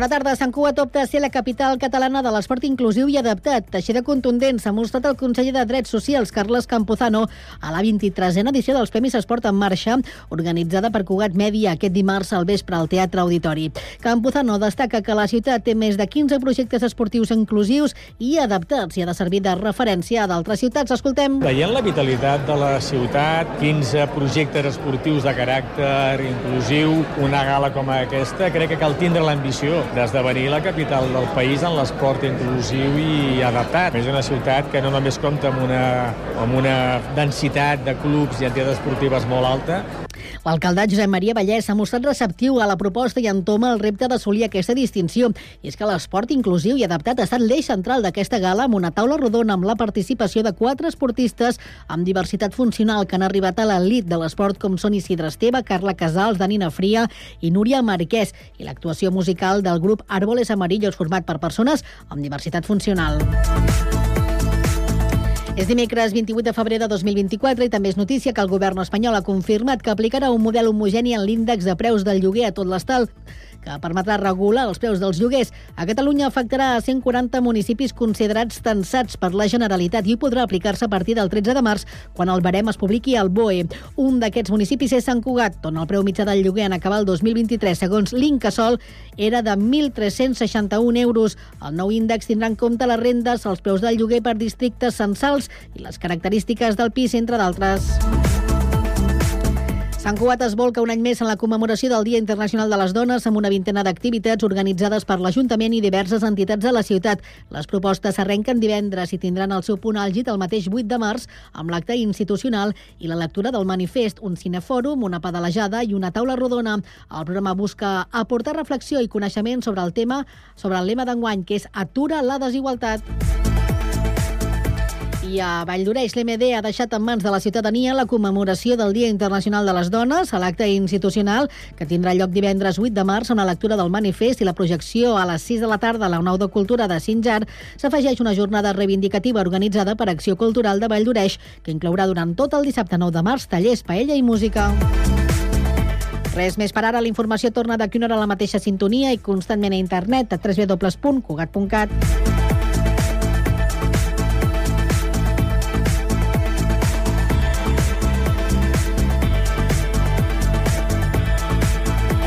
Bona tarda. Sant Cugat opta a ser la capital catalana de l'esport inclusiu i adaptat. Així de contundent s'ha mostrat el conseller de Drets Socials, Carles Campuzano, a la 23a edició dels Premis Esport en Marxa, organitzada per Cugat Mèdia aquest dimarts al vespre al Teatre Auditori. Campuzano destaca que la ciutat té més de 15 projectes esportius inclusius i adaptats i ha de servir de referència a d'altres ciutats. Escoltem. Veient la vitalitat de la ciutat, 15 projectes esportius de caràcter inclusiu, una gala com aquesta, crec que cal tindre l'ambició d'esdevenir la capital del país en l'esport inclusiu i adaptat. És una ciutat que no només compta amb una, amb una densitat de clubs i entitats esportives molt alta, L'alcalde Josep Maria Vallès s'ha mostrat receptiu a la proposta i entoma el repte d'assolir aquesta distinció. I és que l'esport inclusiu i adaptat ha estat l'eix central d'aquesta gala amb una taula rodona amb la participació de quatre esportistes amb diversitat funcional que han arribat a l'elit de l'esport com són Isidre Esteve, Carla Casals, Danina Fria i Núria Marquès i l'actuació musical del grup Árboles Amarillos format per persones amb diversitat funcional. És dimecres 28 de febrer de 2024 i també és notícia que el govern espanyol ha confirmat que aplicarà un model homogeni en l'índex de preus del lloguer a tot l'estat que permetrà regular els preus dels lloguers. A Catalunya afectarà a 140 municipis considerats tensats per la Generalitat i podrà aplicar-se a partir del 13 de març, quan el barem es publiqui al BOE. Un d'aquests municipis és Sant Cugat, on el preu mitjà del lloguer en acabar el 2023, segons l'Incasol, era de 1.361 euros. El nou índex tindrà en compte les rendes, els preus del lloguer per districtes censals i les característiques del pis, entre d'altres. Sant Cugat es volca un any més en la commemoració del Dia Internacional de les Dones amb una vintena d'activitats organitzades per l'Ajuntament i diverses entitats de la ciutat. Les propostes s'arrenquen divendres i tindran el seu punt àlgid el mateix 8 de març amb l'acte institucional i la lectura del manifest, un cinefòrum, una pedalejada i una taula rodona. El programa busca aportar reflexió i coneixement sobre el tema, sobre el lema d'enguany, que és Atura la desigualtat. I a Valldoreix, l'MD ha deixat en mans de la ciutadania la commemoració del Dia Internacional de les Dones a l'acte institucional que tindrà lloc divendres 8 de març on la lectura del manifest i la projecció a les 6 de la tarda a la Nau de Cultura de Sinjar s'afegeix una jornada reivindicativa organitzada per Acció Cultural de Valldoreix que inclourà durant tot el dissabte 9 de març tallers, paella i música. Res més per ara. La informació torna d'aquí una hora a la mateixa sintonia i constantment a internet a www.cugat.cat.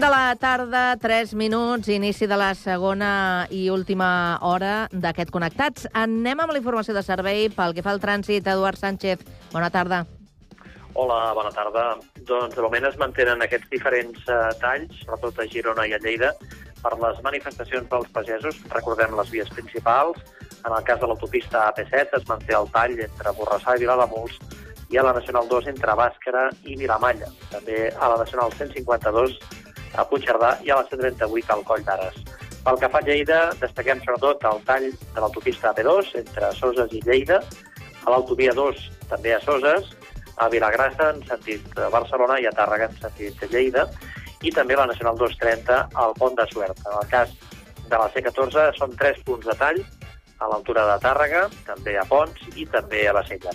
De la tarda, 3 minuts, inici de la segona i última hora d'aquest Connectats. Anem amb la informació de servei pel que fa al trànsit. Eduard Sánchez, bona tarda. Hola, bona tarda. Doncs de moment es mantenen aquests diferents uh, talls, sobretot a Girona i a Lleida, per les manifestacions dels pagesos. Recordem les vies principals. En el cas de l'autopista AP7 es manté el tall entre Borrassà i Vilademuls i a la Nacional 2 entre Bàscara i Vilamalla. També a la Nacional 152 a Puigcerdà i a la C38 al Coll d'Ares. Pel que fa a Lleida, destaquem sobretot el tall de l'autopista AP2 entre Soses i Lleida, a l'autovia 2 també a Soses, a Vilagrassa en sentit Barcelona i a Tàrrega en sentit Lleida, i també la Nacional 230 al Pont de Suert. En el cas de la C14 són tres punts de tall a l'altura de Tàrrega, també a Pons i també a Bassella.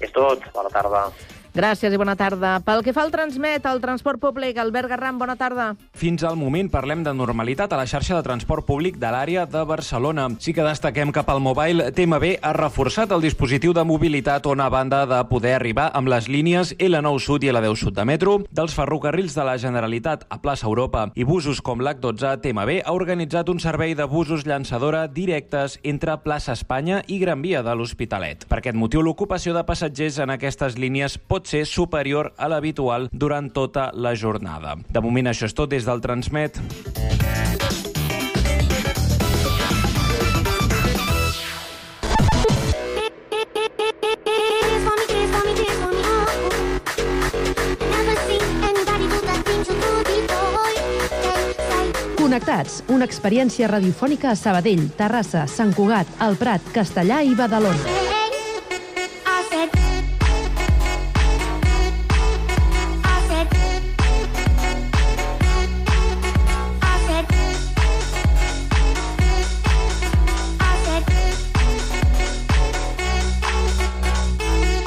És tot. Bona tarda. Gràcies i bona tarda. Pel que fa al Transmet, el transport públic, Albert Garram, bona tarda. Fins al moment parlem de normalitat a la xarxa de transport públic de l'àrea de Barcelona. Sí que destaquem que pel Mobile TMB ha reforçat el dispositiu de mobilitat on a banda de poder arribar amb les línies L9 Sud i L10 Sud de metro, dels ferrocarrils de la Generalitat a plaça Europa i busos com l'H12 TMB ha organitzat un servei de busos llançadora directes entre plaça Espanya i Gran Via de l'Hospitalet. Per aquest motiu, l'ocupació de passatgers en aquestes línies pot pot ser superior a l'habitual durant tota la jornada. De moment això és tot des del Transmet. Connectats, una experiència radiofònica a Sabadell, Terrassa, Sant Cugat, El Prat, Castellà i Badalona.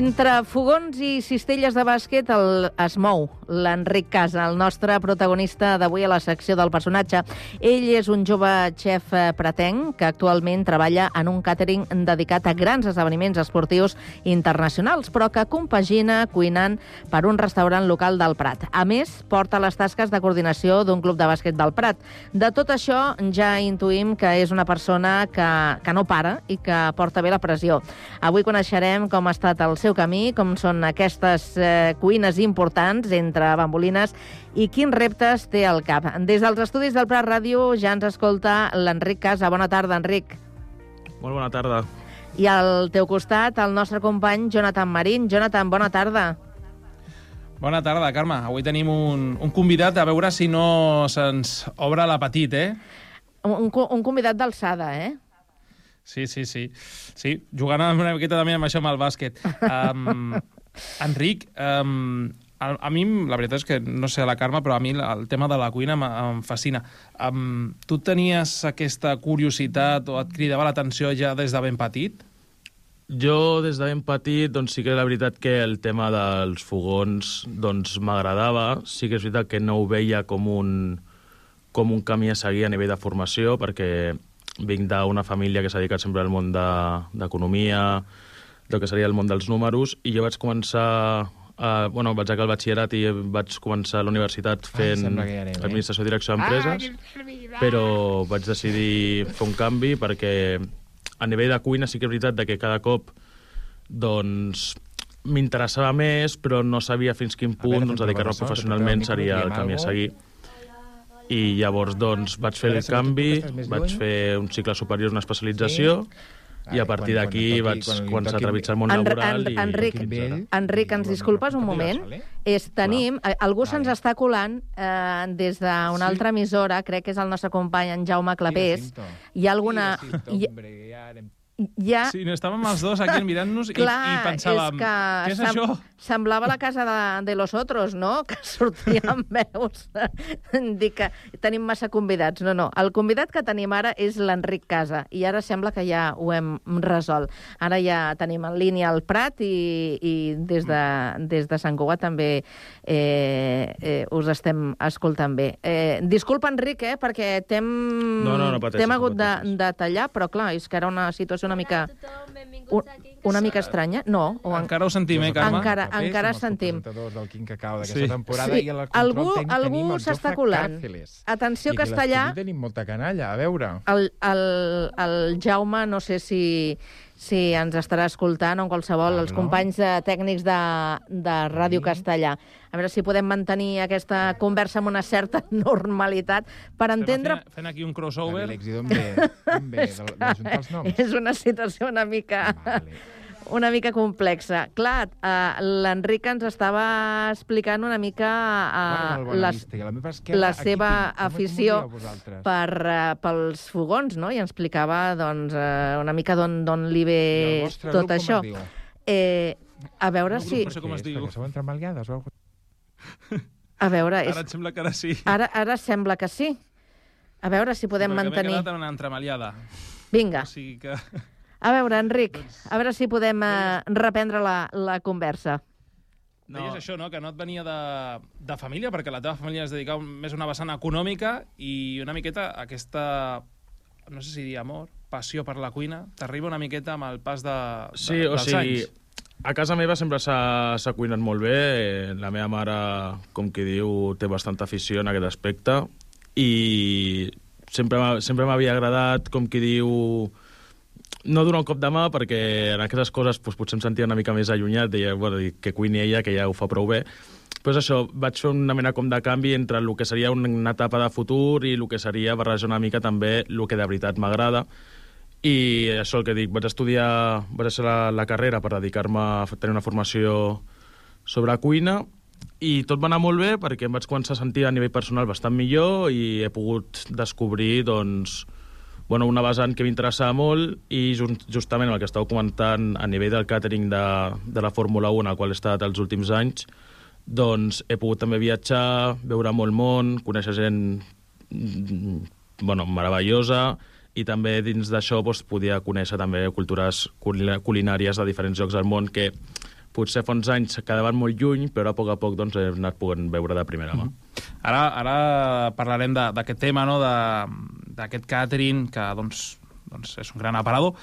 Entre fogons i cistelles de bàsquet el, es mou l'Enric Casa, el nostre protagonista d'avui a la secció del personatge. Ell és un jove xef eh, pretenc que actualment treballa en un càtering dedicat a grans esdeveniments esportius internacionals, però que compagina cuinant per un restaurant local del Prat. A més, porta les tasques de coordinació d'un club de bàsquet del Prat. De tot això ja intuïm que és una persona que, que no para i que porta bé la pressió. Avui coneixerem com ha estat el seu camí, com són aquestes eh, cuines importants entre bambolines i quins reptes té al cap. Des dels estudis del Prat Ràdio ja ens escolta l'Enric Casa. Bona tarda, Enric. Molt bona tarda. I al teu costat, el nostre company Jonathan Marín. Jonathan, bona tarda. Bona tarda, Carme. Avui tenim un, un convidat a veure si no se'ns obre l'apetit, eh? Un, un convidat d'alçada, eh? Sí, sí, sí. Sí, jugant una miqueta també amb això amb el bàsquet. Um, Enric, um, a, a mi, la veritat és que, no sé, la Carme, però a mi el tema de la cuina em, em fascina. Um, tu tenies aquesta curiositat o et cridava l'atenció ja des de ben petit? Jo, des de ben petit, doncs sí que la veritat que el tema dels fogons doncs m'agradava. Sí que és veritat que no ho veia com un, com un camí a seguir a nivell de formació, perquè vinc d'una família que s'ha dedicat sempre al món d'economia, de, del que seria el món dels números, i jo vaig començar Uh, bueno, vaig acabar el batxillerat i vaig començar a la universitat fent Ai, ja administració i direcció d'empreses, ah, però vaig decidir fer un canvi perquè a nivell de cuina sí que és veritat que cada cop doncs m'interessava més, però no sabia fins quin punt doncs, dedicar-me professionalment seria el camí a seguir. I llavors doncs, vaig fer el canvi, vaig fer un cicle superior, una especialització, i a partir d'aquí vaig començar a trepitjar el món En- laboral. en- i Enric, Enric, ens disculpes un moment? És, tenim, eh, algú se'ns està colant eh, des d'una altra emissora, crec que és el nostre company, en Jaume Clapés. Hi ha alguna... Hi, ha... Sí, no, estàvem els dos aquí mirant-nos i, i pensàvem, és que què és sem- això? Semblava la casa de, de los otros, no? Que sortien veus. Dir que tenim massa convidats. No, no. El convidat que tenim ara és l'Enric Casa i ara sembla que ja ho hem resolt. Ara ja tenim en línia el Prat i, i des, de, des de Sant Cugat també eh, eh, us estem escoltant bé. Eh, disculpa, Enric, eh, perquè t'hem No, no, no pateixis, t'hem no hagut de, de tallar, però clar, és que era una situació una mica... Un, una mica estranya? No. O en... Encara ho sentim, eh, Carme? Encara, Papers encara amb els sentim. del Quim Cacau d'aquesta Sí. temporada Sí. i control Algú- tècnic algú tenim el s'està colant. Càrceles. Atenció, I castellà. l'estudi tenim molta canalla, a veure. El, el, el Jaume, no sé si, si ens estarà escoltant, o en qualsevol, els Pablo. companys eh, tècnics de, de Ràdio Castellà. A veure si podem mantenir aquesta conversa amb una certa normalitat per entendre... Fent, fent aquí un crossover. I d'on ve? D'on ve? De, d'ajuntar els noms? És una situació una mica... Vale. Una mica complexa. Clar, uh, l'Enric ens estava explicant una mica uh, a la meva esquerra, la aquí seva com afició per, uh, pels fogons, no? I ens explicava doncs, uh, una mica d'on li ve tot grup això. Eh, a veure grup si... no sé com es diu. Perquè sou entremaliades o A veure, és... Ara et sembla que ara sí. ara, ara sembla que sí. A veure si podem Perquè mantenir... M'he quedat en una entremaliada. Vinga, O sigui que... a veure, Enric, a veure si podem uh, reprendre la, la conversa. No. Deies això, no?, que no et venia de, de família, perquè la teva família es dedicava més a una vessant econòmica i una miqueta aquesta, no sé si dir amor, passió per la cuina, t'arriba una miqueta amb el pas de, de, Sí, o dels sigui, anys. a casa meva sempre s'ha cuinat molt bé. eh, La meva mare, com qui diu, té bastanta afició en aquest aspecte. I sempre, sempre m'havia agradat, com qui diu, no donar un cop de mà perquè en aquestes coses doncs, potser em sentia una mica més allunyat, deia, bueno, que cuini ella, que ja ho fa prou bé. Però és això, vaig fer una mena com de canvi entre el que seria una, etapa de futur i el que seria barrejar una mica també el que de veritat m'agrada. I això el que dic, vaig estudiar, vaig deixar la, la carrera per dedicar-me a tenir una formació sobre cuina i tot va anar molt bé perquè em vaig començar a sentir a nivell personal bastant millor i he pogut descobrir doncs, bueno, una vessant que m'interessava molt i just, justament el que estàu comentant a nivell del catering de, de la Fórmula 1 al qual he estat els últims anys doncs he pogut també viatjar, veure molt món, conèixer gent mm, bueno, meravellosa i també dins d'això doncs, podia conèixer també cultures cul- culinàries de diferents llocs del món que potser fa uns anys quedaven molt lluny, però a poc a poc doncs, he anat podent veure de primera mà. Ara, ara parlarem d'aquest tema, no? d'aquest catering, que doncs, doncs és un gran aparador,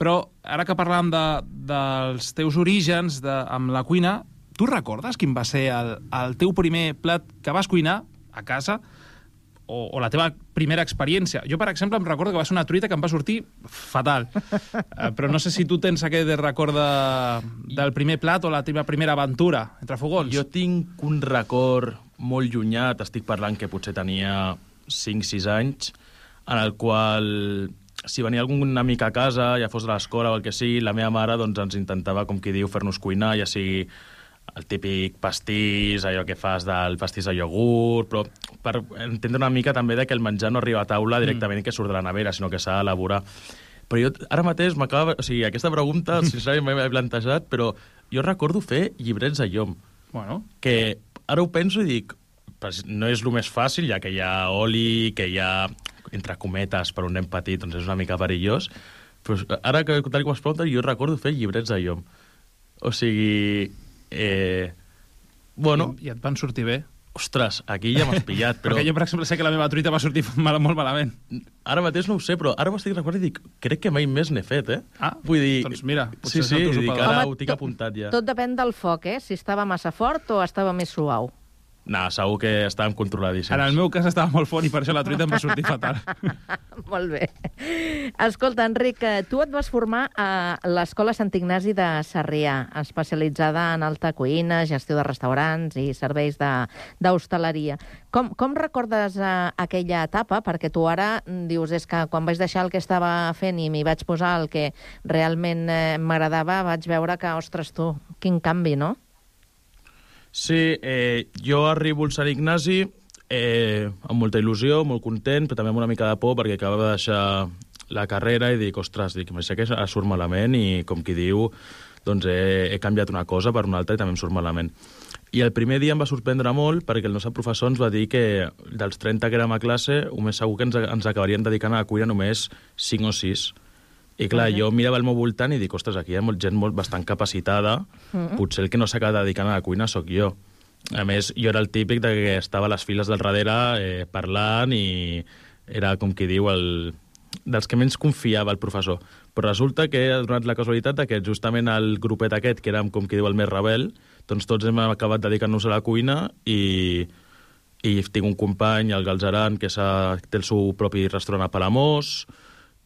però ara que parlàvem de, dels teus orígens de, amb la cuina, tu recordes quin va ser el, el teu primer plat que vas cuinar a casa o, o la teva primera experiència? Jo, per exemple, em recordo que va ser una truita que em va sortir fatal. Eh, però no sé si tu tens aquest record de, del primer plat o la teva primera aventura entre fogons. Jo tinc un record molt llunyà, t'estic parlant que potser tenia 5-6 anys, en el qual si venia algun amic a casa, ja fos de l'escola o el que sigui, la meva mare doncs, ens intentava, com qui diu, fer-nos cuinar, ja sigui el típic pastís, allò que fas del pastís de iogurt, però per entendre una mica també de que el menjar no arriba a taula directament mm. que surt de la nevera, sinó que s'ha d'elaborar. Però jo ara mateix m'acaba... O sigui, aquesta pregunta, sincerament, m'he plantejat, però jo recordo fer llibrets de llom. Bueno. Que ara ho penso i dic, no és el més fàcil, ja que hi ha oli, que hi ha, entre cometes, per un nen petit, doncs és una mica perillós. Però ara que tal com es pregunta, jo recordo fer llibrets de llom. O sigui... Eh, bueno... I, I et van sortir bé? Ostres, aquí ja m'has pillat, però... Perquè jo, per exemple, sé que la meva truita va sortir mal, molt malament. Ara mateix no ho sé, però ara m'estic recordant i dic, crec que mai més n'he fet, eh? Ah, Vull dir... doncs mira, sí, potser sí, dic, sopa de- ara Home, ho tinc apuntat ja. Tot depèn del foc, eh? Si estava massa fort o estava més suau. No, segur que estàvem controladíssims. En el meu cas estava molt fort i per això la truita em va sortir fatal. Molt bé. Escolta, Enric, eh, tu et vas formar a l'Escola Sant Ignasi de Sarrià, especialitzada en alta cuina, gestió de restaurants i serveis de- d'hostaleria. Com, com recordes eh, aquella etapa? Perquè tu ara mm, dius, és que quan vaig deixar el que estava fent i m'hi vaig posar el que realment eh, m'agradava, vaig veure que, ostres, tu, quin canvi, no? Sí, eh, jo arribo al Sant Ignasi eh, amb molta il·lusió, molt content, però també amb una mica de por perquè acabava de deixar la carrera i dic, ostres, dic, sé que surt malament i, com qui diu, doncs he, he canviat una cosa per una altra i també em surt malament. I el primer dia em va sorprendre molt perquè el nostre professor ens va dir que dels 30 que érem a classe, ho més segur que ens, ens acabarien dedicant a la cuina només 5 o 6. I clar, jo mirava al meu voltant i dic, ostres, aquí hi ha molt, gent molt bastant capacitada, Mhm. potser el que no s'acaba dedicant a la cuina sóc jo. A més, jo era el típic de que estava a les files del darrere eh, parlant i era, com qui diu, el, dels que menys confiava el professor. Però resulta que ha donat la casualitat de que justament el grupet aquest, que érem, com qui diu, el més rebel, doncs tots hem acabat dedicant-nos a la cuina i, i tinc un company, el Galzeran, que s'ha- té el seu propi restaurant a Palamós,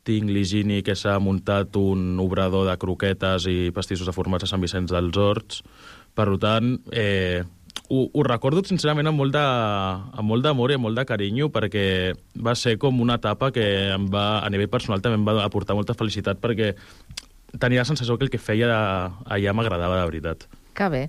tinc l'Higini, que s'ha muntat un obrador de croquetes i pastissos de formats a Sant Vicenç dels Horts. Per tant, eh, ho, ho recordo sincerament amb molt de- molt d'amor i amb molt de carinyo perquè va ser com una etapa que em va, a nivell personal també em va aportar molta felicitat perquè tenia la sensació que el que feia allà m'agradava de veritat. Que bé.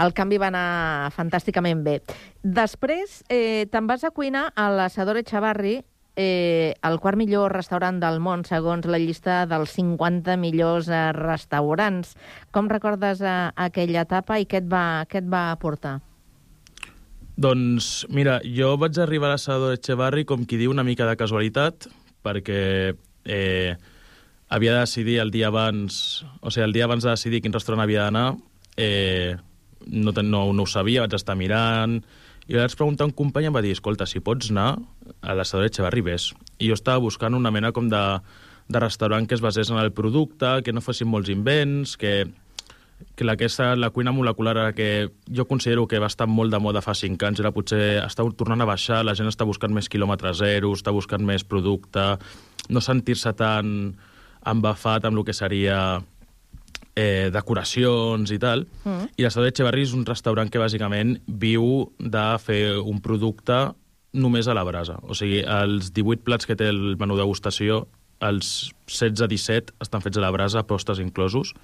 El canvi va anar fantàsticament bé. Després eh, te'n vas a cuinar a l'Assador Echavarri, eh, el quart millor restaurant del món, segons la llista dels 50 millors eh, restaurants. Com recordes eh, aquella etapa i què et va, què et va aportar? Doncs, mira, jo vaig arribar a l'assador Echevarri, com qui diu, una mica de casualitat, perquè eh, havia de decidir el dia abans, o sigui, el dia abans de decidir quin restaurant havia d'anar, eh, no, no, no ho sabia, vaig estar mirant, i vaig preguntar a un company i em va dir, escolta, si pots anar a l'assador Echevarri, vés. I jo estava buscant una mena com de, de restaurant que es basés en el producte, que no fessin molts invents, que que la, aquesta, la cuina molecular que jo considero que va estar molt de moda fa 5 anys, era potser està tornant a baixar, la gent està buscant més quilòmetres zero, està buscant més producte, no sentir-se tan embafat amb el que seria eh, decoracions i tal. Mm. I l'Estado d'Echevarri és un restaurant que bàsicament viu de fer un producte només a la brasa. O sigui, els 18 plats que té el menú degustació, els 16-17 estan fets a la brasa, postes inclosos.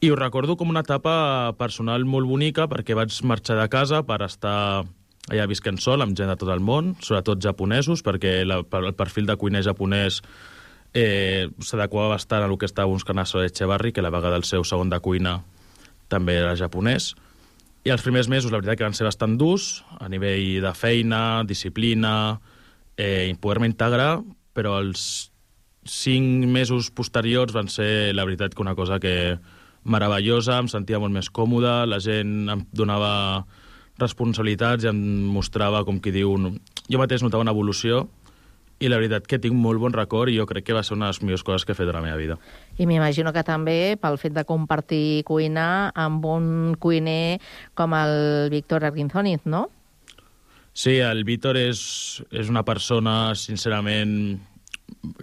I ho recordo com una etapa personal molt bonica perquè vaig marxar de casa per estar allà visquent sol amb gent de tot el món, sobretot japonesos, perquè la, el perfil de cuiner japonès eh, s'adequava bastant a el que estava buscant a Soe Echevarri, que a la vegada el seu segon de cuina també era japonès. I els primers mesos, la veritat, que van ser bastant durs, a nivell de feina, disciplina, eh, poder-me integrar, però els cinc mesos posteriors van ser, la veritat, que una cosa que meravellosa, em sentia molt més còmode, la gent em donava responsabilitats i em mostrava, com qui diu... Jo mateix notava una evolució i la veritat que tinc molt bon record i jo crec que va ser una de les millors coses que he fet a la meva vida. I m'imagino que també pel fet de compartir cuina amb un cuiner com el Víctor Arguinzoniz, no? Sí, el Víctor és, és una persona, sincerament,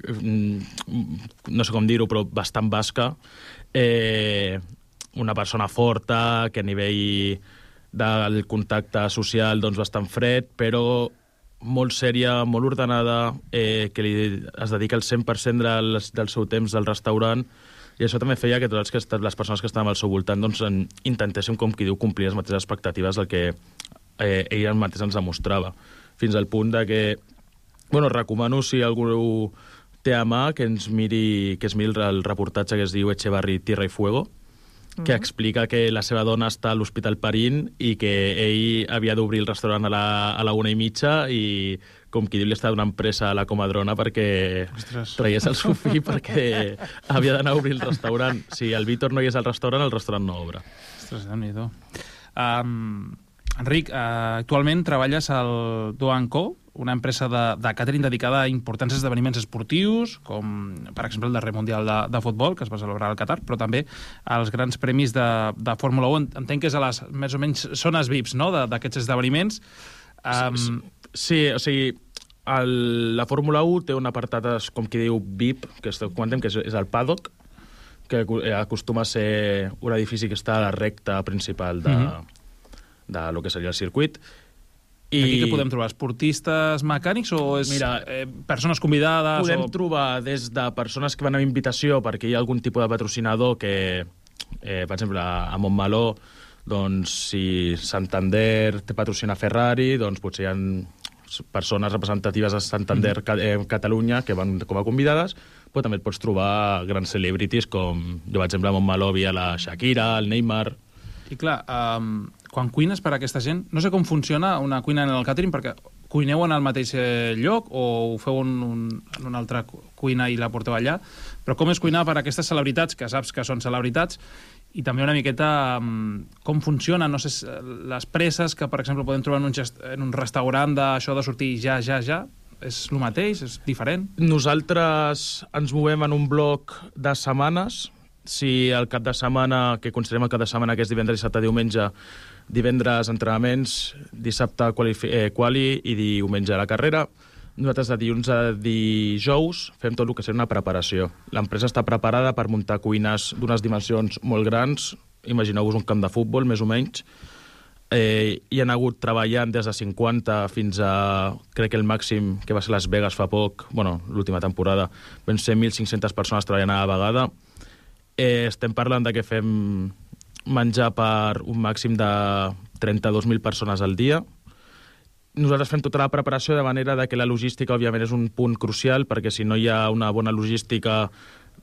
mm, no sé com dir-ho, però bastant basca. Eh, una persona forta, que a nivell del contacte social doncs bastant fred, però molt sèria, molt ordenada, eh, que li, es dedica el 100% del, del seu temps al restaurant, i això també feia que totes les, que, les persones que estàvem al seu voltant doncs, en, intentéssim, com qui diu, complir les mateixes expectatives del que eh, ell mateix ens demostrava. Fins al punt de que... Bueno, recomano, si algú té a mà, que ens miri, que es miri el reportatge que es diu Echevarri, Tierra i Fuego, que explica que la seva dona està a l'Hospital Parint i que ell havia d'obrir el restaurant a la, a la una i mitja i, com qui diu, li està donant pressa a la comadrona perquè Ostres. traies el seu fill perquè havia d'anar a obrir el restaurant. Si el Víctor no hi és al restaurant, el restaurant no obre. Ostres, déu nhi um, Enric, uh, actualment treballes al Do Co, una empresa de, de catering dedicada a importants esdeveniments esportius, com per exemple el darrer Mundial de, de Futbol, que es va celebrar al Qatar, però també als grans premis de, de Fórmula 1. Entenc que és a les més o menys zones VIPs no? de- d'aquests esdeveniments. Um, Sí, sí, o sigui, el, la Fórmula 1 té un apartat, com qui diu, VIP, que és, comentem que és, és el paddock, que acostuma a ser un edifici que està a la recta principal de, Mhm. de lo que seria el circuit. I... Aquí què podem trobar? Esportistes mecànics o és Mira, eh, persones convidades? Podem o... trobar des de persones que van amb invitació perquè hi ha algun tipus de patrocinador que, eh, per exemple, a Montmeló, doncs, si Santander té patrocina Ferrari, doncs potser hi ha persones representatives de Santander ca eh, Catalunya que van com a convidades, però també et pots trobar grans celebrities com, jo per exemple, a Montmeló havia la Shakira, el Neymar... I clar, um, quan cuines per a aquesta gent, no sé com funciona una cuina en el catering, perquè cuineu en el mateix eh, lloc o ho feu en, un, en una altra cu- cuina i la porteu allà, però com és cuinar per a aquestes celebritats, que saps que són celebritats, i també una miqueta um, com funciona, no sé, les presses que, per exemple, podem trobar en un, gest, en un restaurant d'això de sortir ja, ja, ja, és el mateix, és diferent? Nosaltres ens movem en un bloc de setmanes. Si el cap de setmana, que considerem el cap de setmana, que és divendres, dissabte, diumenge, divendres entrenaments, dissabte quali, eh, quali i diumenge la carrera, nosaltres de dilluns a dijous fem tot el que seria una preparació. L'empresa està preparada per muntar cuines d'unes dimensions molt grans, imagineu-vos un camp de futbol, més o menys, eh, hi han hagut treballant des de 50 fins a, crec que el màxim que va ser Las Vegas fa poc, bueno, l'última temporada, van ser 1.500 persones treballant a la vegada. Eh, estem parlant de que fem menjar per un màxim de 32.000 persones al dia. Nosaltres fem tota la preparació de manera de que la logística, òbviament, és un punt crucial, perquè si no hi ha una bona logística,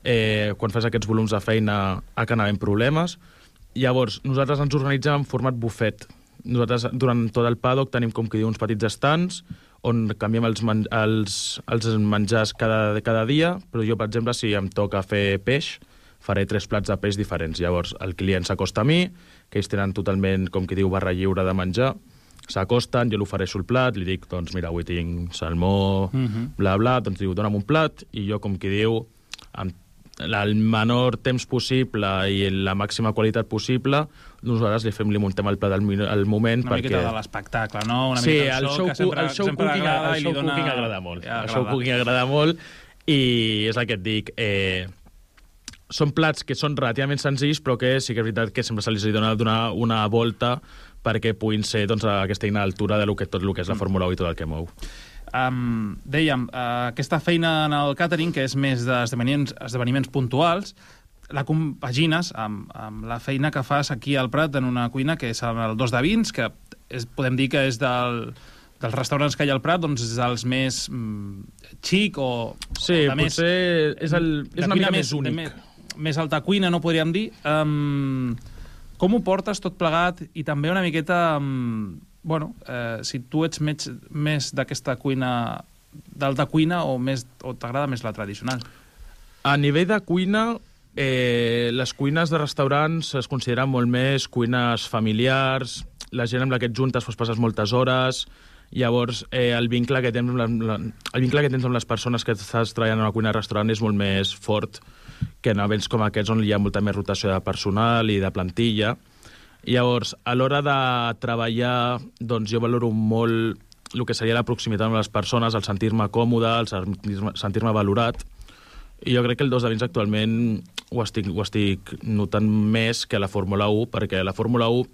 eh, quan fas aquests volums de feina, acaben havent problemes. Llavors, nosaltres ens organitzem en format bufet. Nosaltres, durant tot el paddock, tenim, com que diu, uns petits estants on canviem els, men els, els menjars cada, cada dia, però jo, per exemple, si em toca fer peix, faré tres plats de peix diferents. Llavors, el client s'acosta a mi, que ells tenen totalment, com qui diu, barra lliure de menjar, s'acosten, jo li ofereixo el plat, li dic, doncs mira, avui tinc salmó, Mhm. bla, bla, doncs diu, dona'm un plat, i jo, com qui diu, amb el menor temps possible i la màxima qualitat possible, nosaltres li fem, li muntem el plat al, al moment Una perquè... miqueta de l'espectacle, no? Una sí, miqueta el del show, que sempre, el show, sempre cooking, agrada el show dona... cooking agrada molt. Ja El show cooking agrada molt i és el que et dic, eh, són plats que són relativament senzills, però que sí que és veritat que sempre se li dona donar una volta perquè puguin ser doncs, a aquesta eina a l'altura de lo que, tot el que és la Fórmula 1 i tot el que mou. Um, dèiem, uh, aquesta feina en el catering, que és més d'esdeveniments esdeveniments puntuals, la compagines amb, amb la feina que fas aquí al Prat en una cuina que és el Dos de Vins, que és, podem dir que és del, dels restaurants que hi ha al Prat, doncs és dels més mm, xic o... Sí, o de més, potser és, el, és de una mica més de únic. Més, més alta cuina, no podríem dir. Um, com ho portes tot plegat i també una miqueta... Um, bueno, eh, si tu ets més, més d'aquesta cuina d'alta cuina o més o t'agrada més la tradicional? A nivell de cuina, eh, les cuines de restaurants es consideren molt més cuines familiars, la gent amb la que et juntes pues, passes moltes hores, llavors eh, el, vincle que tens amb la, el vincle que tens amb les persones que estàs treballant en una cuina de restaurant és molt més fort que en events com aquests on hi ha molta més rotació de personal i de plantilla. Llavors, a l'hora de treballar, doncs jo valoro molt el que seria la proximitat amb les persones, el sentir-me còmode, el sentir-me sentir valorat. I jo crec que el dos de vins actualment ho estic, ho estic notant més que la Fórmula 1, perquè la Fórmula 1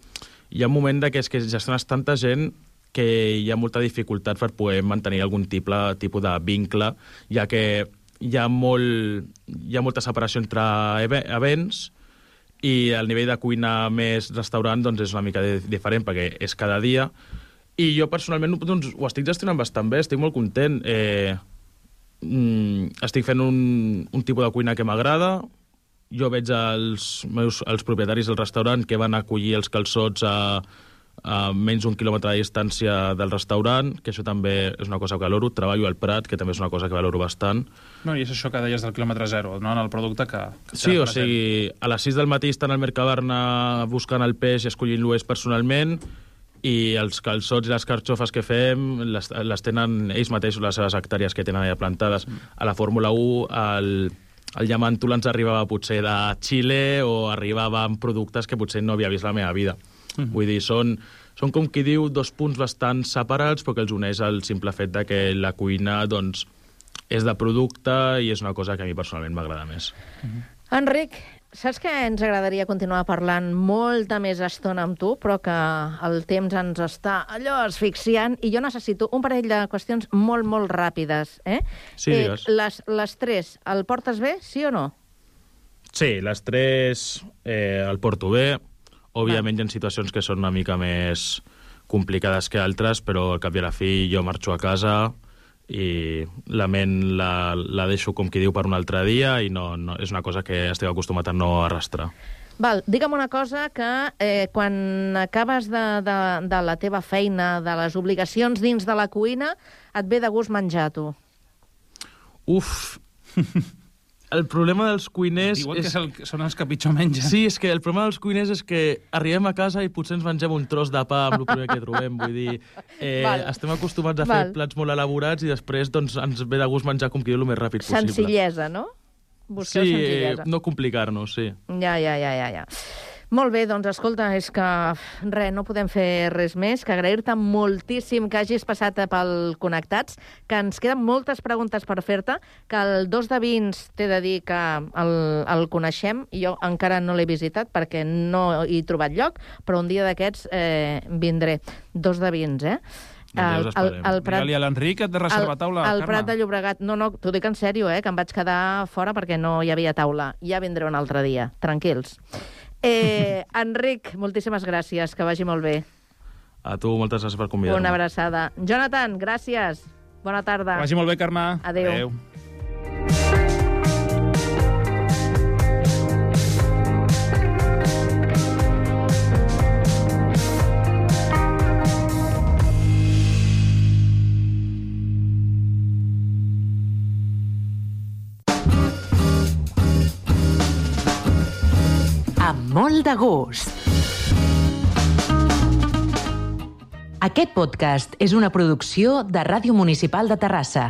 hi ha un moment de que és que gestiones tanta gent que hi ha molta dificultat per poder mantenir algun tipus, tipus de vincle, ja que hi ha, molt, hi ha molta separació entre eve- events i el nivell de cuina més restaurant doncs, és una mica di- diferent perquè és cada dia i jo personalment doncs, ho estic gestionant bastant bé, estic molt content. Eh, mm, estic fent un, un tipus de cuina que m'agrada, jo veig els, meus, els propietaris del restaurant que van acollir els calçots a, a menys d'un quilòmetre de distància del restaurant, que això també és una cosa que valoro. Treballo al Prat, que també és una cosa que valoro bastant. No, I és això que deies del quilòmetre zero, no? en el producte que... que Sí, o present. sigui, a les 6 del matí estan al Mercabarna buscant el peix i escollint-lo ells personalment i els calçots i les carxofes que fem les, les tenen ells mateixos, les seves hectàrees que tenen allà plantades. A la Fórmula 1 el, el llamàntol ens arribava potser de Xile o arribava amb productes que potser no havia vist la meva vida. Mhm. Vull dir, són, són com qui diu dos punts bastant separats però que els uneix el simple fet de que la cuina doncs, és de producte i és una cosa que a mi personalment m'agrada més. Enric, saps que ens agradaria continuar parlant molta més estona amb tu, però que el temps ens està allò asfixiant i jo necessito un parell de qüestions molt, molt ràpides. Eh? Sí, eh, digues. les, les tres, el portes bé, sí o no? Sí, les tres eh, el porto bé. Òbviament hi ha situacions que són una mica més complicades que altres, però al cap i a la fi jo marxo a casa i la ment la, la deixo, com qui diu, per un altre dia i no, no, és una cosa que estic acostumat a no arrastrar. Val, digue'm una cosa que eh, quan acabes de, de, de la teva feina, de les obligacions dins de la cuina, et ve de gust menjar, tu. Uf! El problema dels cuiners... Diuen que és el, són els que pitjor mengen. Sí, és que el problema dels cuiners és que arribem a casa i potser ens mengem un tros de pa amb el primer que trobem. Vull dir, eh, Val. estem acostumats a Val. fer plats molt elaborats i després doncs, ens ve de gust menjar com qui diu el més ràpid possible. Senzillesa, no? Busqueu sí, senzillesa. no complicar-nos, sí. Ja, ja, ja, ja, ja. Molt bé, doncs escolta, és que res, no podem fer res més que agrair-te moltíssim que hagis passat pel Connectats, que ens queden moltes preguntes per fer-te, que el dos de vins t'he de dir que el, el coneixem, i jo encara no l'he visitat perquè no hi he trobat lloc, però un dia d'aquests eh, vindré. Dos de vins, eh? Doncs ja us esperem. Digue-li a l'Enric que et reserva taula, al Carme. Prat de Llobregat. No, no, t'ho dic en sèrio, eh, que em vaig quedar fora perquè no hi havia taula. Ja vindré un altre dia, tranquils. Eh, Enric, moltíssimes gràcies, que vagi molt bé. A tu, moltes gràcies per convidar-me. Una abraçada. Jonathan, gràcies. Bona tarda. Que vagi molt bé, Carme. Adéu. Adéu. Molt de gust. Aquest podcast és una producció de Ràdio Municipal de Terrassa.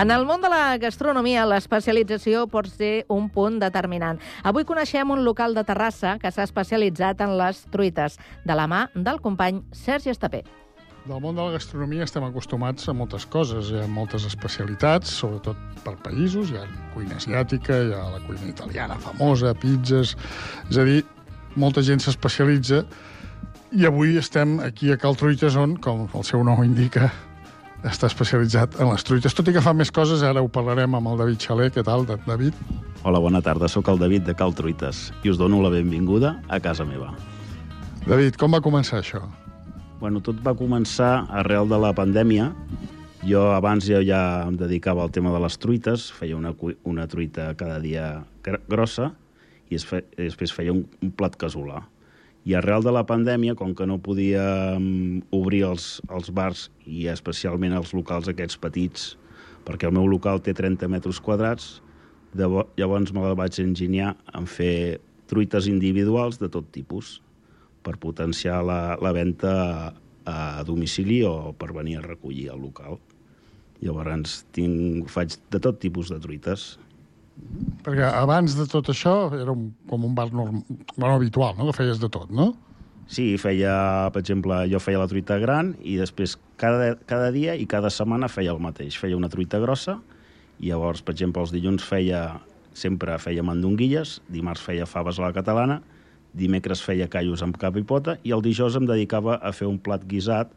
En el món de la gastronomia, l'especialització pot ser un punt determinant. Avui coneixem un local de Terrassa que s'ha especialitzat en les truites, de la mà del company Sergi Estapé. Del món de la gastronomia estem acostumats a moltes coses. Hi ha moltes especialitats, sobretot per països. Hi ha cuina asiàtica, hi ha la cuina italiana famosa, pizzas... És a dir, molta gent s'especialitza i avui estem aquí a Cal Truites on, com el seu nom indica, està especialitzat en les truites. Tot i que fa més coses, ara ho parlarem amb el David Xaler. Què tal, David? Hola, bona tarda. Sóc el David de Cal Truites i us dono la benvinguda a casa meva. David, com va començar això? Bueno, tot va començar arrel de la pandèmia. Jo abans ja, ja em dedicava al tema de les truites, feia una, una truita cada dia grossa i, es fe, i després feia un, un plat casolà. I arrel de la pandèmia, com que no podia um, obrir els, els bars i especialment els locals aquests petits, perquè el meu local té 30 metres quadrats, llavors me la vaig enginyar en fer truites individuals de tot tipus per potenciar la, la venda a, a domicili o per venir a recollir al local. Llavors tinc, faig de tot tipus de truites. Perquè abans de tot això era un, com un bar norm, bueno, habitual, no? que feies de tot, no? Sí, feia, per exemple, jo feia la truita gran i després cada, cada dia i cada setmana feia el mateix. Feia una truita grossa i llavors, per exemple, els dilluns feia sempre feia mandonguilles, dimarts feia faves a la catalana dimecres feia callos amb cap i pota i el dijous em dedicava a fer un plat guisat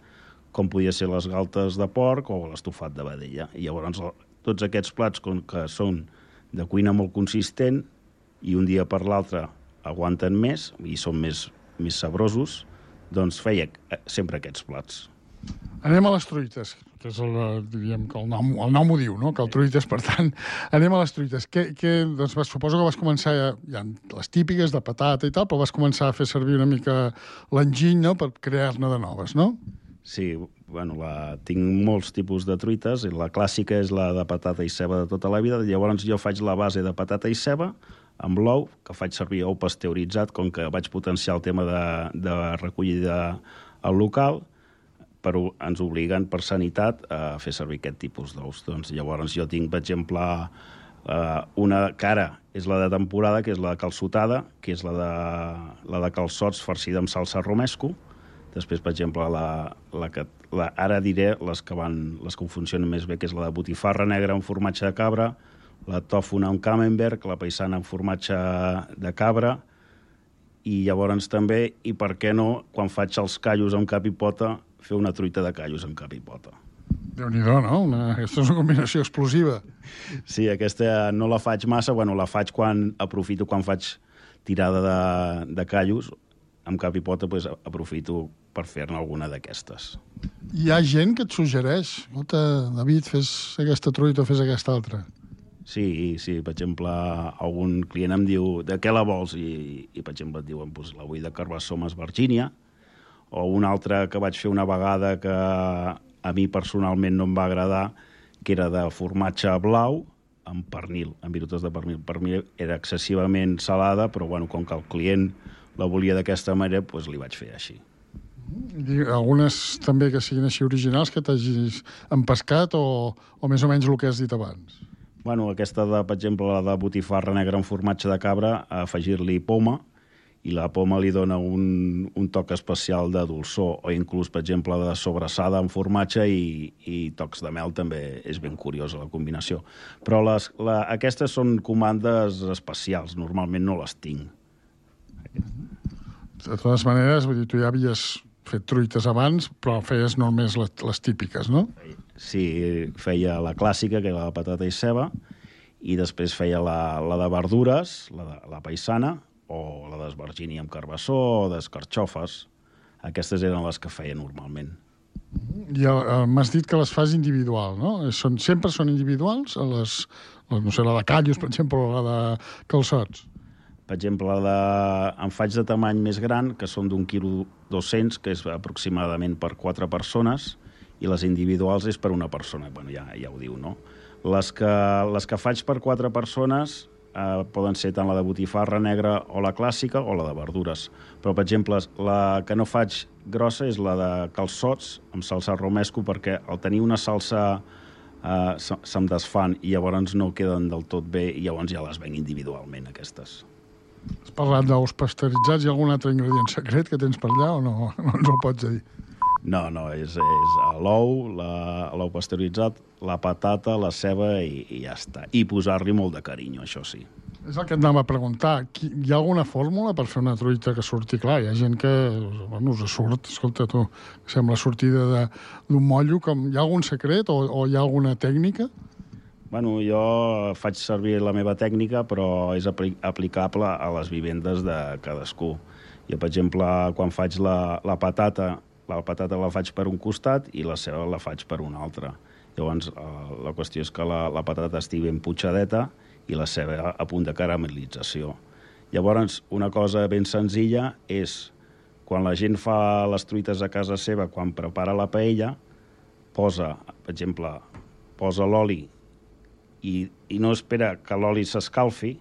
com podia ser les galtes de porc o l'estofat de vedella. I llavors tots aquests plats, com que són de cuina molt consistent i un dia per l'altre aguanten més i són més, més sabrosos, doncs feia eh, sempre aquests plats. Anem a les truites, que és el, diríem que el nom, el nom ho diu, no? que el truites, per tant, anem a les truites. Que, que, doncs, suposo que vas començar, ja, les típiques de patata i tal, però vas començar a fer servir una mica l'enginy no? per crear-ne de noves, no? Sí, bueno, la, tinc molts tipus de truites, i la clàssica és la de patata i ceba de tota la vida, llavors jo faig la base de patata i ceba, amb l'ou, que faig servir ou pasteuritzat, com que vaig potenciar el tema de, de recollida al local, però ens obliguen per sanitat a fer servir aquest tipus d'ous. Doncs llavors jo tinc, per exemple, eh, una cara és la de temporada, que és la de calçotada, que és la de, la de calçots farcida amb salsa romesco. Després, per exemple, la, la que, la, ara diré les que, van, les que funcionen més bé, que és la de botifarra negra amb formatge de cabra, la tòfona amb camembert, la paisana amb formatge de cabra, i llavors també, i per què no, quan faig els callos amb cap i pota, fer una truita de callos amb cap i pota. déu nhi no? Una, aquesta és una combinació explosiva. Sí, aquesta no la faig massa, bueno, la faig quan aprofito, quan faig tirada de, de callos, amb cap i pota pues, aprofito per fer-ne alguna d'aquestes. Hi ha gent que et suggereix, Escolta, David, fes aquesta truita o fes aquesta altra. Sí, sí, per exemple, algun client em diu de què la vols? I, i per exemple, et diuen, pues, la vull de carbassó amb Virgínia, o una altra que vaig fer una vegada que a mi personalment no em va agradar, que era de formatge blau amb pernil, amb virutes de pernil. Per mi era excessivament salada, però bueno, com que el client la volia d'aquesta manera, doncs li vaig fer així. I algunes també que siguin així originals que t'hagis empescat o, o més o menys el que has dit abans? Bueno, aquesta, de, per exemple, la de botifarra negra amb formatge de cabra, afegir-li poma, i la poma li dona un, un toc especial de dolçor, o inclús, per exemple, de sobrassada amb formatge i, i tocs de mel també és ben curiosa la combinació. Però les, la, aquestes són comandes especials, normalment no les tinc. De totes maneres, vull dir, tu ja havies fet truites abans, però feies només les, les típiques, no? Sí, feia la clàssica, que era la patata i ceba, i després feia la, la de verdures, la, de, la paisana, o la d'esvergini amb carbassó o d'escarxofes. Aquestes eren les que feia normalment. I uh, m'has dit que les fas individual, no? Són, sempre són individuals? Les, no sé, la de callos, per exemple, o la de calçots? Per exemple, la de... en faig de tamany més gran, que són d'un quilo 200, que és aproximadament per quatre persones, i les individuals és per una persona. Bueno, ja, ja ho diu, no? Les que, les que faig per quatre persones eh, poden ser tant la de botifarra negra o la clàssica o la de verdures. Però, per exemple, la que no faig grossa és la de calçots amb salsa romesco perquè al tenir una salsa eh, se'm desfan i llavors no queden del tot bé i llavors ja les venc individualment, aquestes. Has parlat d'ous pasteuritzats. Ha algun altre ingredient secret que tens per allà o no, no ens ho pots dir? No, no, és, és l'ou, la- l'ou pasteuritzat, la patata, la ceba i, i ja està. I posar-li molt de carinyo, això sí. És el que et anava a preguntar. Qui, hi ha alguna fórmula per fer una truita que surti? Clar, hi ha gent que, bueno, us surt, escolta tu, sembla sortida de- d'un mollo. Com, hi ha algun secret o, o hi ha alguna tècnica? Bueno, jo faig servir la meva tècnica, però és apli aplicable a les vivendes de cadascú. Jo, per exemple, quan faig la, la patata, la patata la faig per un costat i la ceba la faig per un altre. Llavors, eh, la qüestió és que la, la patata estigui ben putxadeta i la ceba a punt de caramelització. Llavors, una cosa ben senzilla és, quan la gent fa les truites a casa seva, quan prepara la paella, posa, per exemple, posa l'oli i, i no espera que l'oli s'escalfi,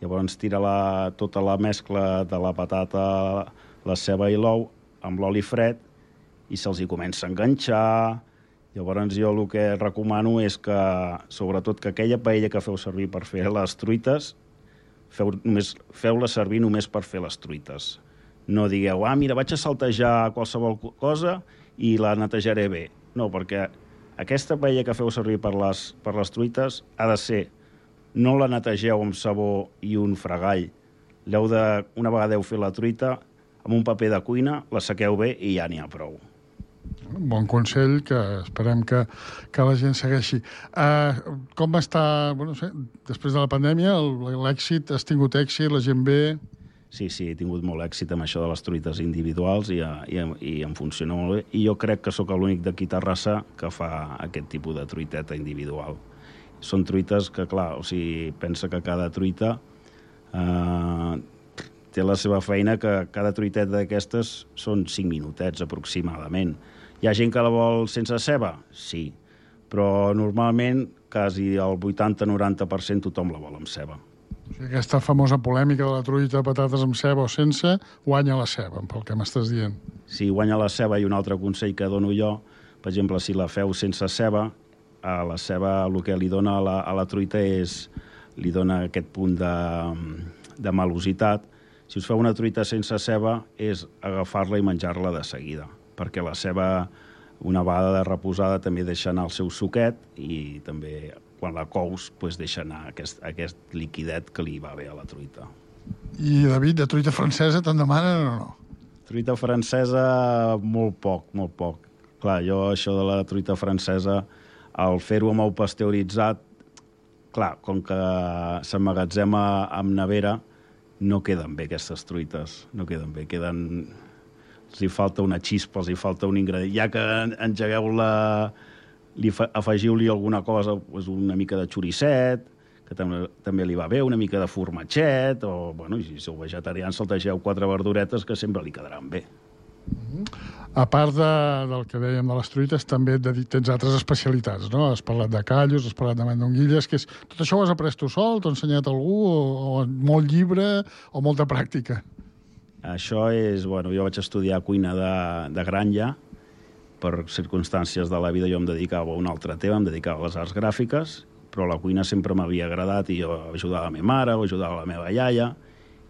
llavors tira la, tota la mescla de la patata, la ceba i l'ou amb l'oli fred i se'ls hi comença a enganxar. Llavors jo el que recomano és que, sobretot, que aquella paella que feu servir per fer les truites, feu només, feu-la servir només per fer les truites. No digueu, ah, mira, vaig a saltejar qualsevol co- cosa i la netejaré bé. No, perquè aquesta paella que feu servir per les, per les truites ha de ser no la netegeu amb sabó i un fregall. L'heu de, una vegada heu fet la truita, amb un paper de cuina, la sequeu bé i ja n'hi ha prou. Un bon consell que esperem que, que la gent segueixi. Uh, com està, bueno, no sé, després de la pandèmia, l'èxit, has tingut èxit, la gent ve... Sí, sí, he tingut molt èxit amb això de les truites individuals i, i, i em funciona molt bé. I jo crec que sóc l'únic d'aquí Terrassa que fa aquest tipus de truiteta individual. Són truites que, clar, o sigui, pensa que cada truita eh, té la seva feina, que cada truiteta d'aquestes són 5 minutets aproximadament. Hi ha gent que la vol sense ceba? Sí, però normalment quasi el 80-90% tothom la vol amb ceba. O sigui, aquesta famosa polèmica de la truita, patates amb ceba o sense, guanya la ceba, pel que m'estàs dient. si guanya la ceba i un altre consell que dono jo, per exemple, si la feu sense ceba, a la ceba el que li dona a la, a la truita és li dona aquest punt de, de malositat. Si us feu una truita sense ceba és agafar-la i menjar-la de seguida, perquè la ceba, una vegada reposada, també deixa anar el seu suquet i també quan la cous pues, deixa anar aquest, aquest liquidet que li va bé a la truita. I, David, de truita francesa te'n demanen o no? Truita francesa, molt poc, molt poc. Clar, jo això de la truita francesa, al fer-ho amb ou pasteuritzat, clar, com que s'emmagatzema amb nevera, no queden bé aquestes truites, no queden bé, queden... Els hi falta una xispa, els hi falta un ingredient. Ja que engegueu la... Li fa- afegiu-li alguna cosa, doncs una mica de xoricet, que també, també li va bé, una mica de formatget, o, bueno, si sou vegetarians, saltegeu quatre verduretes que sempre li quedaran bé. A part de, del que dèiem de les truites, també et dedi- tens altres especialitats, no? Has parlat de callos, has parlat de mandonguilles, que és... Tot això ho has après tu sol, t'ho ha ensenyat algú, o, o molt llibre, o molta pràctica? Això és... Bueno, jo vaig estudiar cuina de, de granja, per circumstàncies de la vida jo em dedicava a un altre tema, em dedicava a les arts gràfiques, però la cuina sempre m'havia agradat i jo ajudava la meva mare o ajudava la meva iaia,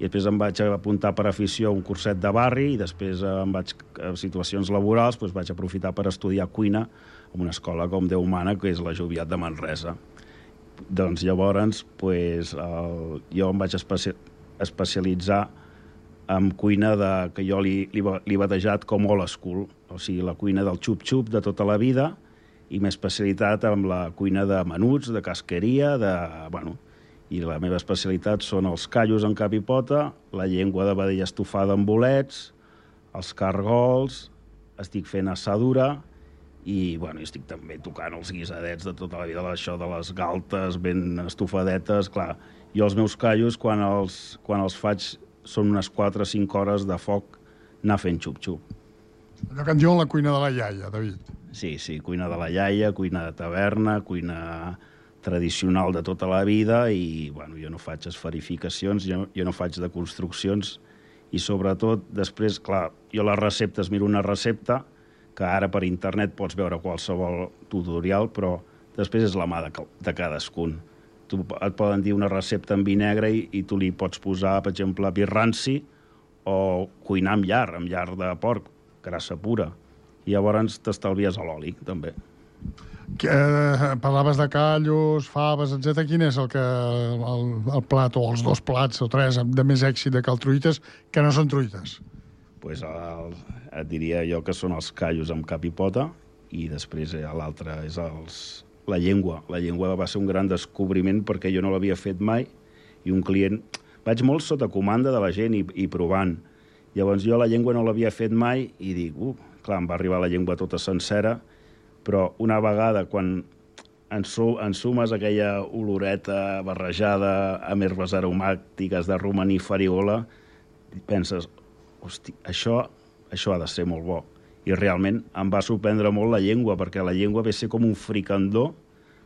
i després em vaig apuntar per afició a un curset de barri i després eh, em vaig, a situacions laborals doncs vaig aprofitar per estudiar cuina en una escola com Déu mana, que és la Joviat de Manresa. Doncs llavors pues, el, jo em vaig especi especialitzar en cuina de, que jo li, li, li batejat com old school, o sigui, la cuina del xup-xup de tota la vida, i m'he especialitat amb la cuina de menuts, de casqueria, de... Bueno, i la meva especialitat són els callos en cap i pota, la llengua de vedella estofada amb bolets, els cargols, estic fent assadura, i bueno, i estic també tocant els guisadets de tota la vida, això de les galtes ben estofadetes, clar. Jo els meus callos, quan els, quan els faig, són unes 4 o 5 hores de foc anar fent xup-xup. Allò que en diuen la cuina de la iaia, David. Sí, sí, cuina de la iaia, cuina de taverna, cuina tradicional de tota la vida i bueno, jo no faig esferificacions, jo, jo no faig de construccions i sobretot després, clar, jo les receptes, miro una recepta que ara per internet pots veure qualsevol tutorial, però després és la mà de, de cadascun. Tu, et poden dir una recepta en vi negre i, i tu li pots posar, per exemple, vi ranci o cuinar amb llar, amb llar de porc, grassa pura. i llavors t'estalvies l'oli, també. Eh, parlaves de callos, faves, etc. Quin és el, que, el, el plat, o els dos plats o tres de més èxit de cal truites que no són truites? pues el, et diria jo que són els callos amb cap i pota i després eh, l'altre és els, la llengua. La llengua va ser un gran descobriment perquè jo no l'havia fet mai i un client... Vaig molt sota comanda de la gent i, i provant. Llavors jo la llengua no l'havia fet mai i dic, uh, clar, em va arribar la llengua tota sencera, però una vegada quan ensu, ensumes aquella oloreta barrejada amb herbes aromàtiques de romaní i fariola, penses, hosti, això, això ha de ser molt bo. I realment em va sorprendre molt la llengua, perquè la llengua ve a ser com un fricandó,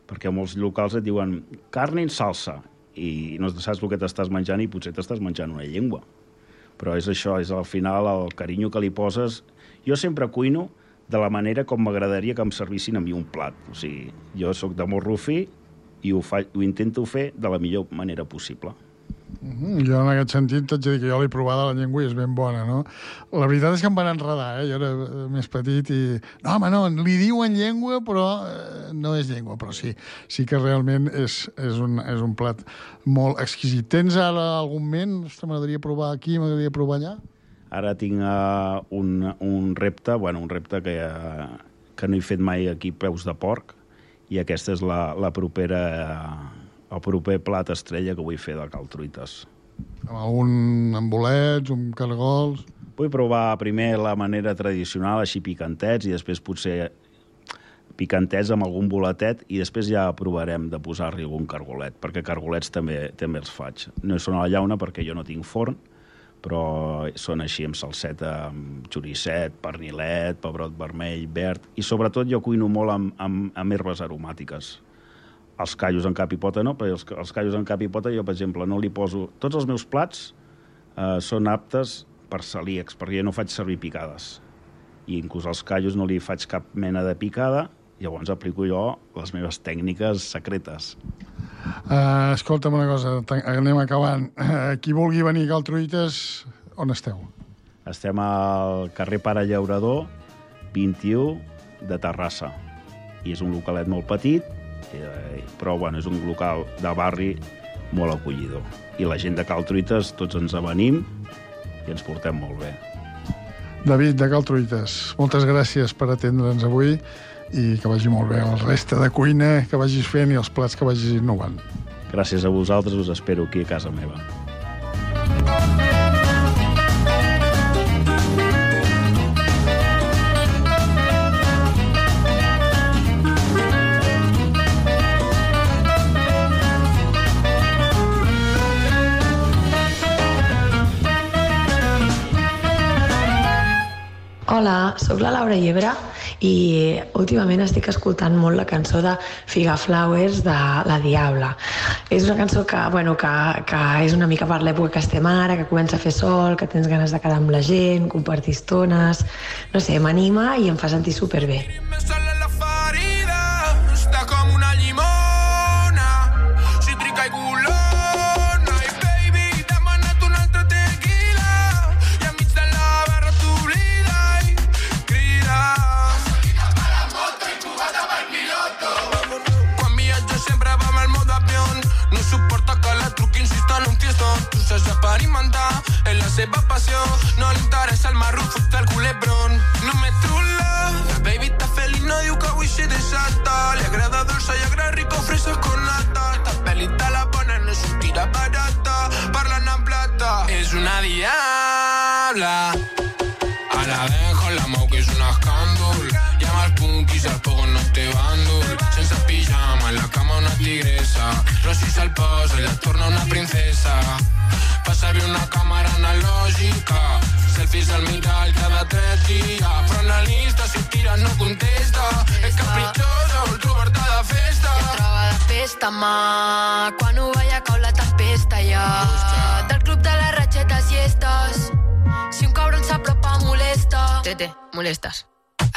perquè molts locals et diuen carn en salsa, i no saps el que t'estàs menjant i potser t'estàs menjant una llengua. Però és això, és al final el carinyo que li poses. Jo sempre cuino de la manera com m'agradaria que em servissin a mi un plat. O sigui, jo sóc de molt rufí i ho, fa, ho intento fer de la millor manera possible. Mm -hmm. Jo en aquest sentit t'haig de dir que jo l'he provada la llengua i és ben bona, no? La veritat és que em van enredar, eh? Jo era eh, més petit i... No, home, no, li diuen llengua, però eh, no és llengua, però sí, sí que realment és, és, un, és un plat molt exquisit. Tens ara algun ment? Ostres, m'agradaria provar aquí, m'agradaria provar allà? Ara tinc uh, un, un repte, bueno, un repte que, uh, que no he fet mai aquí, peus de porc, i aquesta és la, la propera... Uh, el proper plat estrella que vull fer de caltruites. Amb algun amb bolets, un cargols... Vull provar primer la manera tradicional, així picantets, i després potser picantets amb algun boletet, i després ja provarem de posar-hi algun cargolet, perquè cargolets també, també els faig. No són a la llauna perquè jo no tinc forn, però són així amb salseta, amb xoricet, pernilet, pebrot vermell, verd, i sobretot jo cuino molt amb, amb, amb herbes aromàtiques els callos en cap i pota no, però els, els callos en cap i pota jo, per exemple, no li poso... Tots els meus plats eh, són aptes per celíacs, perquè jo no faig servir picades. I inclús als callos no li faig cap mena de picada, llavors aplico jo les meves tècniques secretes. Uh, escolta'm una cosa, anem acabant. Uh, qui vulgui venir a Caltruites, on esteu? Estem al carrer Pare Llaurador, 21 de Terrassa. I és un localet molt petit, eh, però bueno, és un local de barri molt acollidor. I la gent de Cal Truites, tots ens avenim i ens portem molt bé. David, de Cal Truites, moltes gràcies per atendre'ns avui i que vagi molt bé el resta de cuina que vagis fent i els plats que vagis innovant. Gràcies a vosaltres, us espero aquí a casa meva. Hola, sóc la Laura Llebre i últimament estic escoltant molt la cançó de Figa Flowers de La Diabla. És una cançó que, bueno, que, que és una mica per l'època que estem ara, que comença a fer sol, que tens ganes de quedar amb la gent, compartir estones... No sé, m'anima i em fa sentir superbé. Está experimentar, és la seva passió. No li interessa el marró, fot el culebrón. No me trula, la baby està feliç, no diu que avui s'hi desata. Li agrada dolça i agrada rico, fresas con nata. Esta pelita la pone, no tira barata. Parlant en plata, és una diabla. Rossi se'l posa i la torna una princesa. Fa servir una càmera analògica. Selfies al mirall cada tres dies. Però analista, si tira no contesta. És capritxosa, vol trobar-te de festa. I troba de festa, mà. Quan ho veia cau la tempesta, ja. Del club de les ratxetes llestes. Si un cabron s'apropa, molesta. Tete, molestes.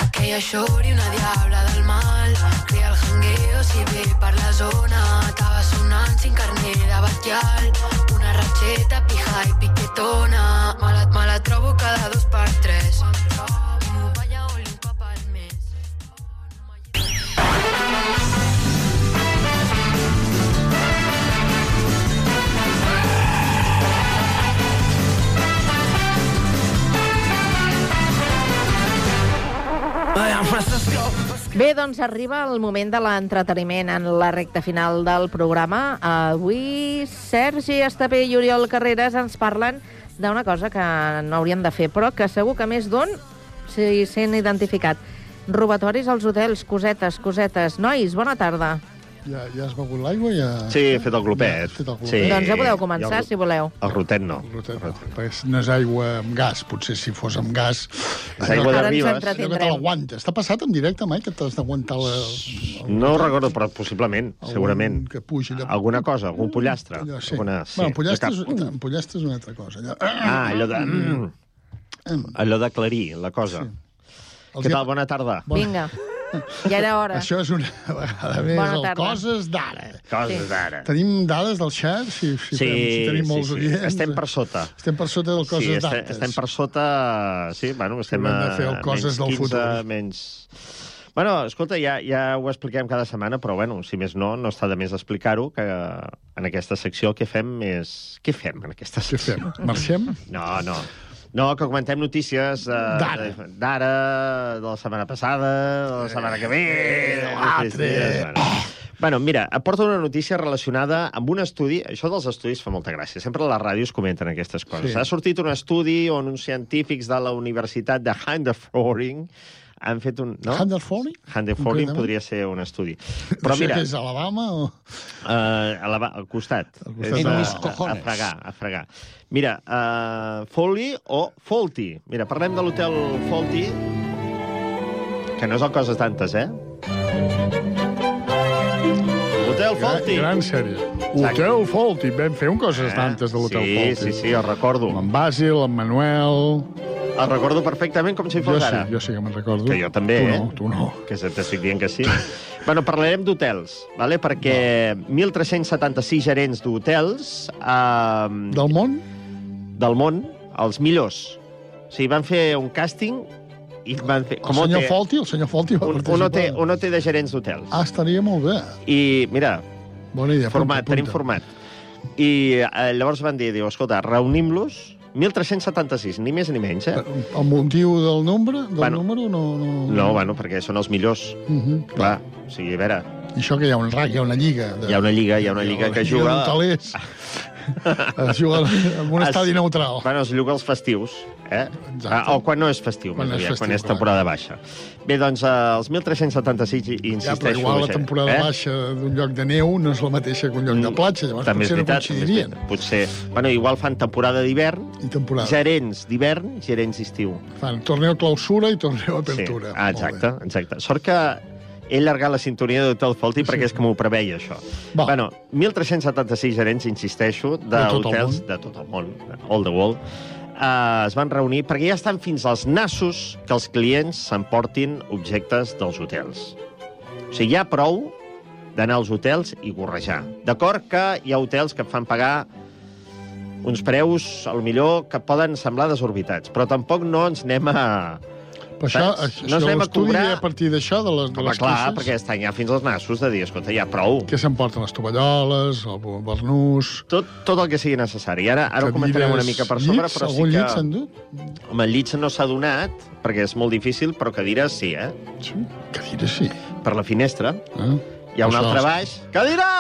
Aquella shorty, una diabla del mal. Cria el jangueo si ve per la zona. Acaba sonant sin carner de batial. Una ratxeta, pija i piquetona. Me la, me la trobo cada dos per tres. Bé, doncs arriba el moment de l'entreteniment en la recta final del programa. Avui Sergi Estapé i Oriol Carreras ens parlen d'una cosa que no haurien de fer, però que segur que més d'un s'hi sent identificat. Robatoris als hotels, cosetes, cosetes. Nois, bona tarda. Ja, ja has begut l'aigua? Ja... Sí, he fet el glopet. Ja, fet el glopet. Sí. Doncs ja podeu començar, el- si voleu. El rotet no. El rotet no, perquè no és aigua amb gas. Potser si fos amb gas... És aigua de Ara ens Ribes. Allò que te l'aguantes. T'ha passat en directe, mai, que t'has d'aguantar la... No ho recordo, però possiblement, Algun segurament. que pugi allò. Alguna cosa, algun pollastre. Allò, sí. Alguna, Bueno, pollastre, és, cap- pollastre és una altra cosa. Allò... Ah, allò de... Mm. Allò d'aclarir la cosa. Els Què tal? Bona tarda. Vinga, ja era hora. Això és una vegada més Bona el tarda. Coses d'ara. Coses Sí. d'ara. Tenim dades del xat? Si, si, Sí, fem, si tenim sí, molts sí. oients. Estem per sota. Estem per sota del Coses sí, estem, d'Ates. estem per sota... Sí, bueno, estem de a fer el Coses del 15, futur. Menys... Bueno, escolta, ja, ja ho expliquem cada setmana, però, bueno, si més no, no està de més explicar-ho, que en aquesta secció el que fem és... Què fem en aquesta Què secció? fem? Marxem? No, no. No, que comentem notícies eh, D'ara. de- d'ara, de la setmana passada, de la setmana que ve... de l'altre. dies, Bueno. bueno, mira, aporta una notícia relacionada amb un estudi... Això dels estudis fa molta gràcia. Sempre a les ràdios comenten aquestes coses. Sí. Ha sortit un estudi on uns científics de la Universitat de Handerforing han fet un... No? Handerforing? Handerforing Concretament? podria ser un estudi. Però mira, que és Alabama o... Uh, a la, al costat. costat És de- a, En mis a, fregar, a fregar. Mira, uh, Foley o Faulty. Mira, parlem de l'hotel Faulty, que no és el Coses d'Antes, eh? Hotel Gran, Faulty. gran sèrie. Exacte. Hotel Faulty. Vam fer un Coses d'antes de l'Hotel sí, Faulty. Sí, sí, el recordo. Amb en Basil, en Manuel... El recordo perfectament com si Jo fos sí, ara. jo sí que me'n recordo. Que jo també, tu eh? No, tu no. Que se t'estic dient que sí. bueno, parlarem d'hotels, vale? perquè 1.376 gerents d'hotels... Eh, Del món? Del món, els millors. O sigui, van fer un càsting i van fer... El senyor. Faulty, el senyor Faulty va un, un, participar. OT, un OT de gerents d'hotels. Ah, estaria molt bé. I, mira, Bona idea. format, punta, tenim punta. format. I eh, llavors van dir, diu, escolta, reunim-los, 1.376, ni més ni menys, eh? El motiu del nombre, del Bueno. número, no... no... No, bueno, perquè són els millors. Uh -huh. Clar, o sigui, a veure, I això que hi ha un RAC, hi ha una lliga. De... hi ha una lliga, hi ha una lliga que juga... d'hotelers. es juga en un Es- estadi neutral. Bueno, es juga els festius, eh? Exacte. Ah, o quan no és festiu, Quan més és aviat, festiu, quan és clar. temporada baixa. Bé, doncs, eh, els 1.376, i- i Ja, insisteixo... però igual la eh? temporada baixa d'un lloc de neu no és la mateixa que un lloc de platja, llavors També potser no veritat, és coincidirien. Potser... Bueno, igual fan temporada d'hivern, I temporada. gerents d'hivern, gerents d'estiu. Fan torneo clausura i torneo apertura. Sí. Ah, exacte, exacte. Sort que he allargat la sintonia d'Hotel Faulty perquè és que m'ho preveia, això. Va. Bueno, 1.376 gerents, insisteixo, De d'hotels món. de tot el món, all the world, eh, es van reunir perquè ja estan fins als nassos que els clients s'emportin objectes dels hotels. O sigui, hi ha prou d'anar als hotels i gorrejar. D'acord que hi ha hotels que et fan pagar uns preus, a lo millor, que poden semblar desorbitats, però tampoc no ens anem a... Però això, Saps? això, No ens anem a l'estudi a partir d'això, de les, de Home, les clar, queixes, perquè estan ja fins als nassos de dir, escolta, ja prou. que s'emporten les tovalloles, el barnús... Tot, tot el que sigui necessari. Ara, ara ho comentarem una mica per sobre, llits, però sí que... llit s'han dut? Home, el llit no s'ha donat, perquè és molt difícil, però cadires sí, eh? Sí, cadires sí. Per la finestra. Ah. Hi ha un Això altre baix. Cadira!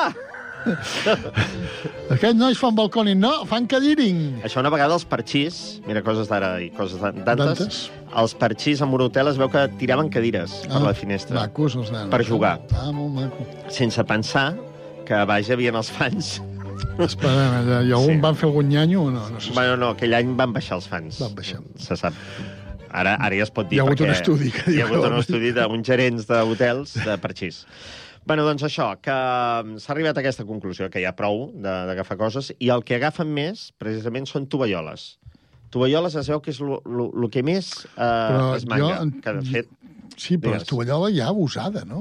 Aquests nois fan balconi, no, fan cadiring. Això una vegada els parxís, mira, coses d'ara i coses d'an- d'antes, els parxís en un hotel es veu que tiraven cadires per la finestra. Macos, els nanos. Per jugar. Ah, molt maco. Sense pensar que a baix hi havia els fans. Esperem, allà. I algun sí. van fer algun nyanyo o no? no sé. Bueno, no, aquell any van baixar els fans. Van baixar. Se sap. Ara, ara ja es pot dir Hi ha hagut un estudi que Hi ha hagut un estudi d'uns gerents d'hotels de parxís. Bueno, doncs això, que mm, s'ha arribat a aquesta conclusió, que hi ha prou de- d'agafar coses, i el que agafen més, precisament, són tovalloles. Tovalloles es veu que és el que més eh, Però es manga, jo- que de fet... Sí, però Digues. la tovallola ja abusada, no?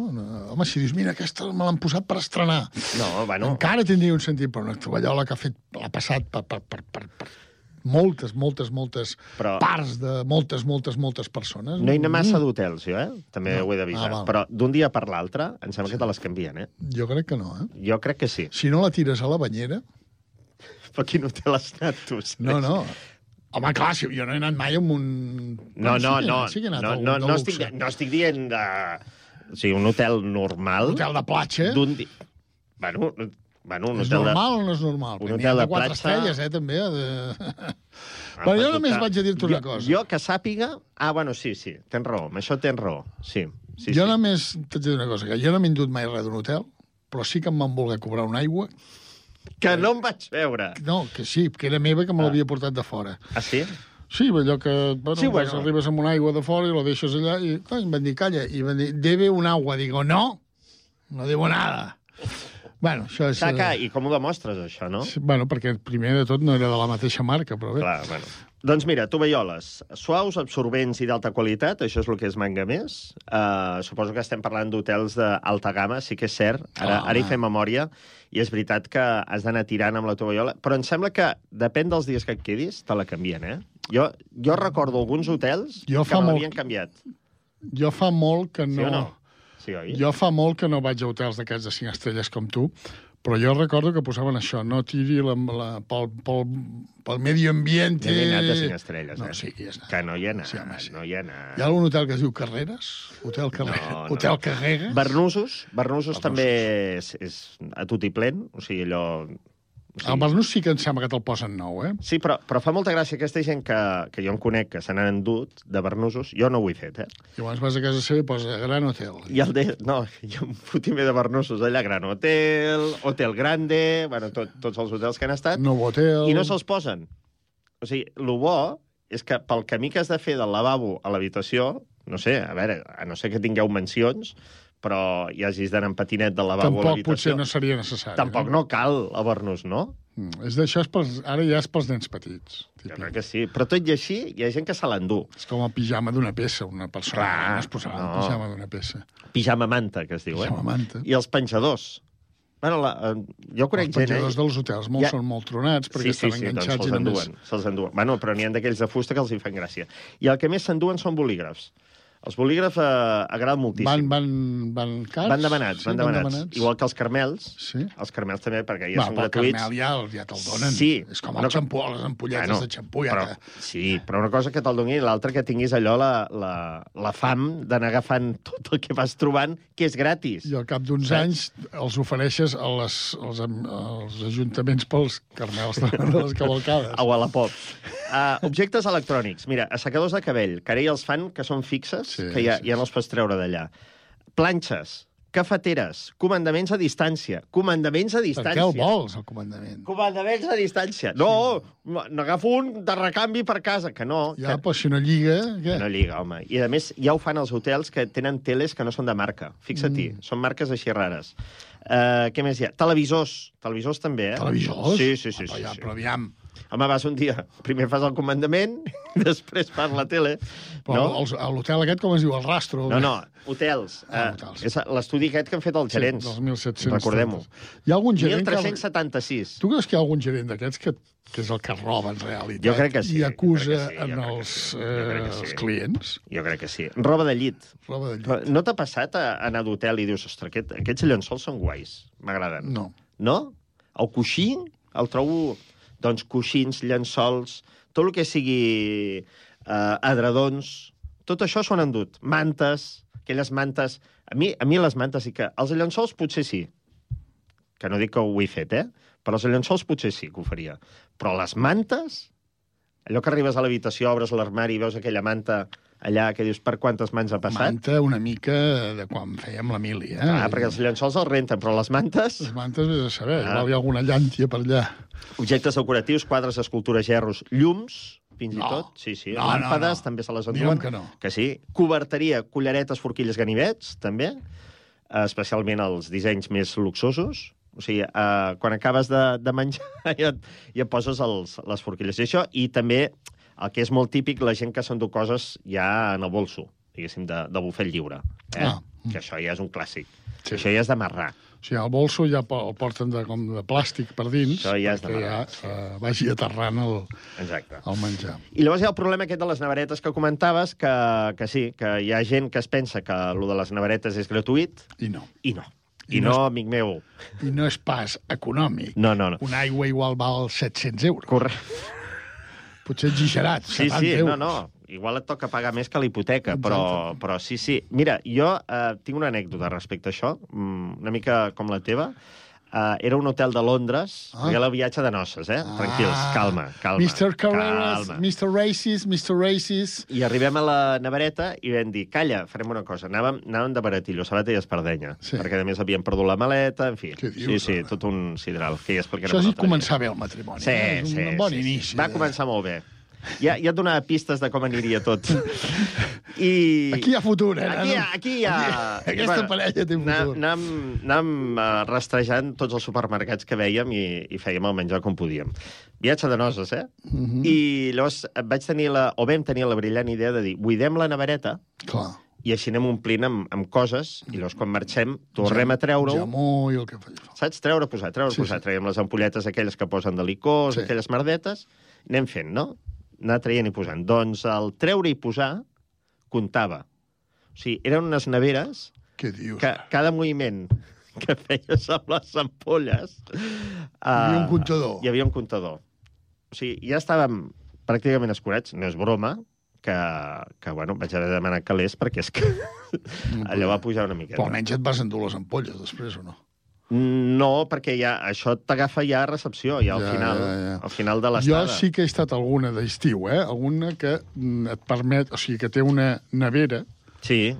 Home, si dius, mira, aquesta me l'han posat per estrenar. No, bueno... Encara tindria un sentit, però una tovallola que ha fet, l'ha passat per, per, per, per, per moltes, moltes, moltes Però- parts de moltes, moltes, moltes persones. No hi ha massa d'hotels, jo, eh? També No. ho he d'avisar. Ah, val. però d'un dia per l'altre, em sembla que te les canvien, eh? Jo crec que no, eh? Jo crec que sí. Si no la tires a la banyera... Però quin hotel has anat, tu? No, no. Home, clar, si jo no he anat mai amb un... No, no, sí no. Sí que he anat no, no, no, estic, no estic dient de, O sigui, un hotel normal... Un hotel de platja. D'un di... Bueno, bueno, un És hotel normal de... o no és normal? Un hotel de quatre platja- estrelles, eh, també. De... Ah, Però jo només vaig a dir-te una cosa. Jo, que sàpiga... Ah, bueno, sí, sí, tens raó, amb això tens raó, sí. sí jo sí. només t'haig de dir una cosa, que jo no m'he endut mai res d'un hotel, però sí que em van voler cobrar una aigua. Que no em vaig veure. No, que sí, que era meva, que me l'havia portat de fora. Ah, sí? Sí, allò que bueno, Sí, bueno. arribes amb una aigua de fora i la deixes allà i coi, em van dir, calla, i van dir, debe un agua. Digo, no, no debo nada. Bueno, això és... Saca, eh, i com ho demostres, això, no? Bueno, perquè primer de tot no era de la mateixa marca, però bé. Clar, bueno. Doncs mira, tovalloles, suaus, absorbents i d'alta qualitat, això és el que és manga més. Uh, suposo que estem parlant d'hotels d'alta gamma, sí que és cert. Ara, Ah. ara hi fem memòria, i és veritat que has d'anar tirant amb la tovallola, però em sembla que, depèn dels dies que et quedis, te la canvien, eh? Jo, jo recordo alguns hotels Jo que me molt- l'havien canviat. Jo fa molt que no... Sí o no? Sí, oi? Jo fa molt que no vaig a hotels d'aquests de 5 estrelles com tu, però jo recordo que posaven això, no tiri la, la, pel, pel, pel medi ambient... Hi ha anat de 5 estrelles, No, eh? sí, que hi anat. Que no hi ha anat, sí, no hi ha Hi anat. ha algun hotel que es diu Carreres? Hotel, Carre... No, no. hotel Carreres? Bernusos, Bernusos també és, és a tot i plen, o sigui, allò... Sigui, El Bernús sí que em sembla que te'l posen nou, eh? Sí, però, però fa molta gràcia aquesta gent que, que jo en conec que se n'han endut de Bernusos. Jo no ho he fet, eh? Llavors vas a casa seva i posa Gran Hotel. I el de... No, jo em fotimer de Bernusos allà, Gran Hotel, Hotel Grande, bueno, tot, tots els hotels que han estat. Nou Hotel... I no se'ls posen. O sigui, el bo és que pel camí que has de fer del lavabo a l'habitació, no sé, a veure, a no ser que tingueu mencions, però hi hagis d'anar en patinet del lavabo a Tampoc l'habitació. potser no seria necessari. Tampoc no cal el Bernús, no? Mm, És d'això, pels, ara ja és pels nens petits. Jo crec que sí. Però tot i així, hi ha gent que se l'endú. És com el pijama d'una peça, una persona Clar, no es posava no. el pijama d'una peça. Pijama manta, que es diu, Pijama eh? manta. I els penjadors. Bueno, la, eh, jo conec Els gent... penjadors eh? dels hotels molts Ja- són molt tronats perquè sí, sí, estan sí, doncs enganxats se'ls i només... enduen, se'ls enduen. Bueno, però n'hi ha d'aquells de fusta que els hi fan gràcia. I el que més s'enduen són bolígrafs. Els bolígrafs eh, agraden moltíssim. Van, van, van cars? Van demanats, Sí, van demanats. Igual que els carmels. Sí. Els carmels també, perquè ja Va, són gratuïts. Carmel ja, ja te'l donen. Sí. És com el xampú, les ampolletes Bueno, de xampú. Ja però, te- sí, però una cosa que te'l doni i l'altra que tinguis allò la, la, la fam d'anar agafant tot el que vas trobant, que és gratis. I al cap d'uns anys els ofereixes a les, als, als ajuntaments pels carmels de, de les cavalcades. Au a la pop. Uh, objectes electrònics. Mira, assecadors de cabell, que ara ja els fan, que són fixes, Sí, que ja, sí, ja no els pots treure d'allà. Planxes, cafeteres, comandaments a distància. Comandaments a Per distància. què el vols, el comandament? Comandaments a distància. No, n'agafo un de recanvi per casa, que no. Ja, que, però si no lliga... Què? que no lliga, home. I, a més, ja ho fan els hotels que tenen teles que no són de marca. Fixa-t'hi, mm. són marques així rares. Uh, què més hi ha? Televisors. Televisors també, eh? Televisors? Sí, sí, sí. Però sí, ja, sí. però aviam. Home, vas un dia, primer fas el comandament, després fas la tele. Però no? l'hotel aquest, com es diu? El rastro? No, no, hotels. Ah, Ah, hotels. És l'estudi aquest que han fet els Sí, gerents. dels 1700. Recordem-ho. Hi ha algun gerent que... 1376. Tu creus que hi ha algun gerent d'aquests que, que és el que roba, en realitat? Jo crec que sí, I acusa que sí, en que els, sí, que eh, sí. els clients? Jo crec que sí. Roba de llit. Roba de llit. No t'ha passat a anar d'hotel i dius, ostres, aquest, aquests llençols són guais, m'agraden. No. No? El coixí el trobo, doncs, coixins, llençols, tot el que sigui eh, adredons, tot això s'ho han endut. Mantes, aquelles mantes... A mi, a mi les mantes sí que... Els llençols potser sí, que no dic que ho he fet, eh? Però els llençols potser sí que ho faria. Però les mantes, allò que arribes a l'habitació, obres l'armari i veus aquella manta allà que dius per quantes mans ha passat... Manta una mica de quan fèiem la mili, eh? Ah, perquè els llençols els renten, però les mantes... Les mantes, vés a saber, Ah. hi ha alguna llàntia per allà. Objectes decoratius, quadres, escultures, gerros, llums, fins i No. tot. Sí, sí. No, no, Làmpades, no. també se les Digue'm enduen. que no. Que sí. Coberteria, culleretes, forquilles, ganivets, també. Especialment els dissenys més luxosos. O sigui, eh, quan acabes de, de menjar ja, ja poses els, les forquilles. I això, i també el que és molt típic, la gent que s'endú coses ja en el bolso, diguéssim, de, de bufet lliure. Eh? Ah. Que això ja és un clàssic. Sí. Això ja és d'amarrar. O sigui, el bolso ja el porten de, com de plàstic per dins, Això ja és perquè ja eh, vagi aterrant el, Exacte. el menjar. I llavors hi ha el problema aquest de les neveretes que comentaves, que, que sí, que hi ha gent que es pensa que lo de les neveretes és gratuït. I no. I no. I I, no no, és- amic meu. I no és pas econòmic. No, no, no. Una aigua igual val 700 euros. Correcte. Potser exagerat, Sí, 70 sí, euros. no, no. igual et toca pagar més que la hipoteca, però, però sí, sí. Mira, jo eh, tinc una anècdota respecte a això, mm, una mica com la teva. Uh, era un hotel de Londres, ah. era el viatge de noces, eh? Tranquils, calma, calma. Mr. Carreras, calma. Mr. Races, Mr. Races... I arribem a la nevereta i vam dir, calla, farem una cosa. Anàvem, anàvem de baratillo, sabata i espardenya. Sí. Perquè, a més, havíem perdut la maleta, en fi. Què dius, sí, sí, tot un sidral, que ja explicarem Això sí altre començar bé el matrimoni. Sí, eh? És sí, un bon sí, inici. Sí. Va començar molt bé. Ja, ja et donava pistes de com aniria tot. I... Aquí hi ha futur, eh, Aquí, ha- aquí hi ha... Aquí- aquesta parella té futur. Anàvem, anàvem uh, rastrejant tots els supermercats que veiem i, i fèiem el menjar com podíem. Viatge de noces, eh? Mhm. I llavors vaig tenir la, o vam tenir la brillant idea de dir, buidem la nevereta Clar. i així anem omplint amb, amb coses i llavors quan marxem tornem a treure-ho Jamó i el que faci. saps? Treure, posar, treure, Sí, posar. sí. Traiem les ampolletes aquelles que posen de licors, Sí. sí. aquelles merdetes, anem fent, no? Anar traient i posant. Doncs el treure i posar comptava. O sigui, eren unes neveres Què dius? que cada moviment que feies amb les ampolles... Hi havia un comptador. Hi havia un comptador. O sigui, ja estàvem pràcticament escurats, no és broma, que, que bueno, vaig haver de demanar calés perquè és que allò va pujar una miqueta. Però almenys et vas endur les ampolles després, o no? No, perquè ja, això t'agafa ja a recepció, ja al Ja, final, ja, ja. al final de Jo l'estada. sí que he estat alguna d'estiu, eh? Alguna que mm, et permet... O sigui, que té una nevera Sí.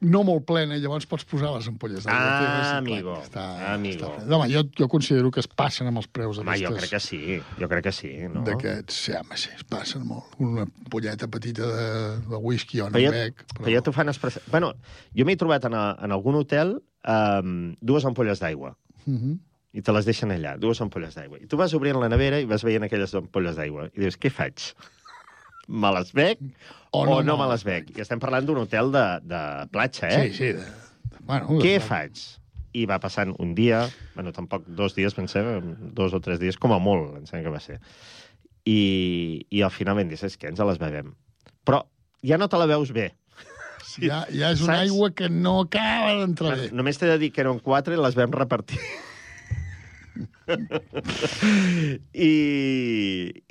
no molt plena, i llavors pots posar les ampolles d'aigua. Ah, amigo, Està, amigo. Està... Home, jo, jo considero que es passen amb els preus Home, jo crec que sí, jo crec que sí, no? D'aquests, sí, home, sí, es passen molt. Una ampolleta petita de, de whisky o Però ja, bec. però ja t'ho fan express... Bueno, jo m'he trobat en, a, en algun hotel um, dues ampolles d'aigua Uh -huh. i te les deixen allà, dues ampolles d'aigua. I tu vas obrint la nevera i vas veient aquelles ampolles d'aigua. I dius, què faig? Me les bec o no, o no me les bec? I estem parlant d'un hotel de, de platja, eh? Sí, sí. De, bueno, Què de, faig? I va passant un dia, bueno, tampoc dos dies, pensem, dos o tres dies, com a molt, em sembla que va ser. I, i al final vam dir, saps què, ens les bevem. Però ja no te la veus bé. Sí, ja, ja és una Saps? aigua que no acaba d'entrar bé. Només t'he de dir que eren quatre i les vam repartir. I,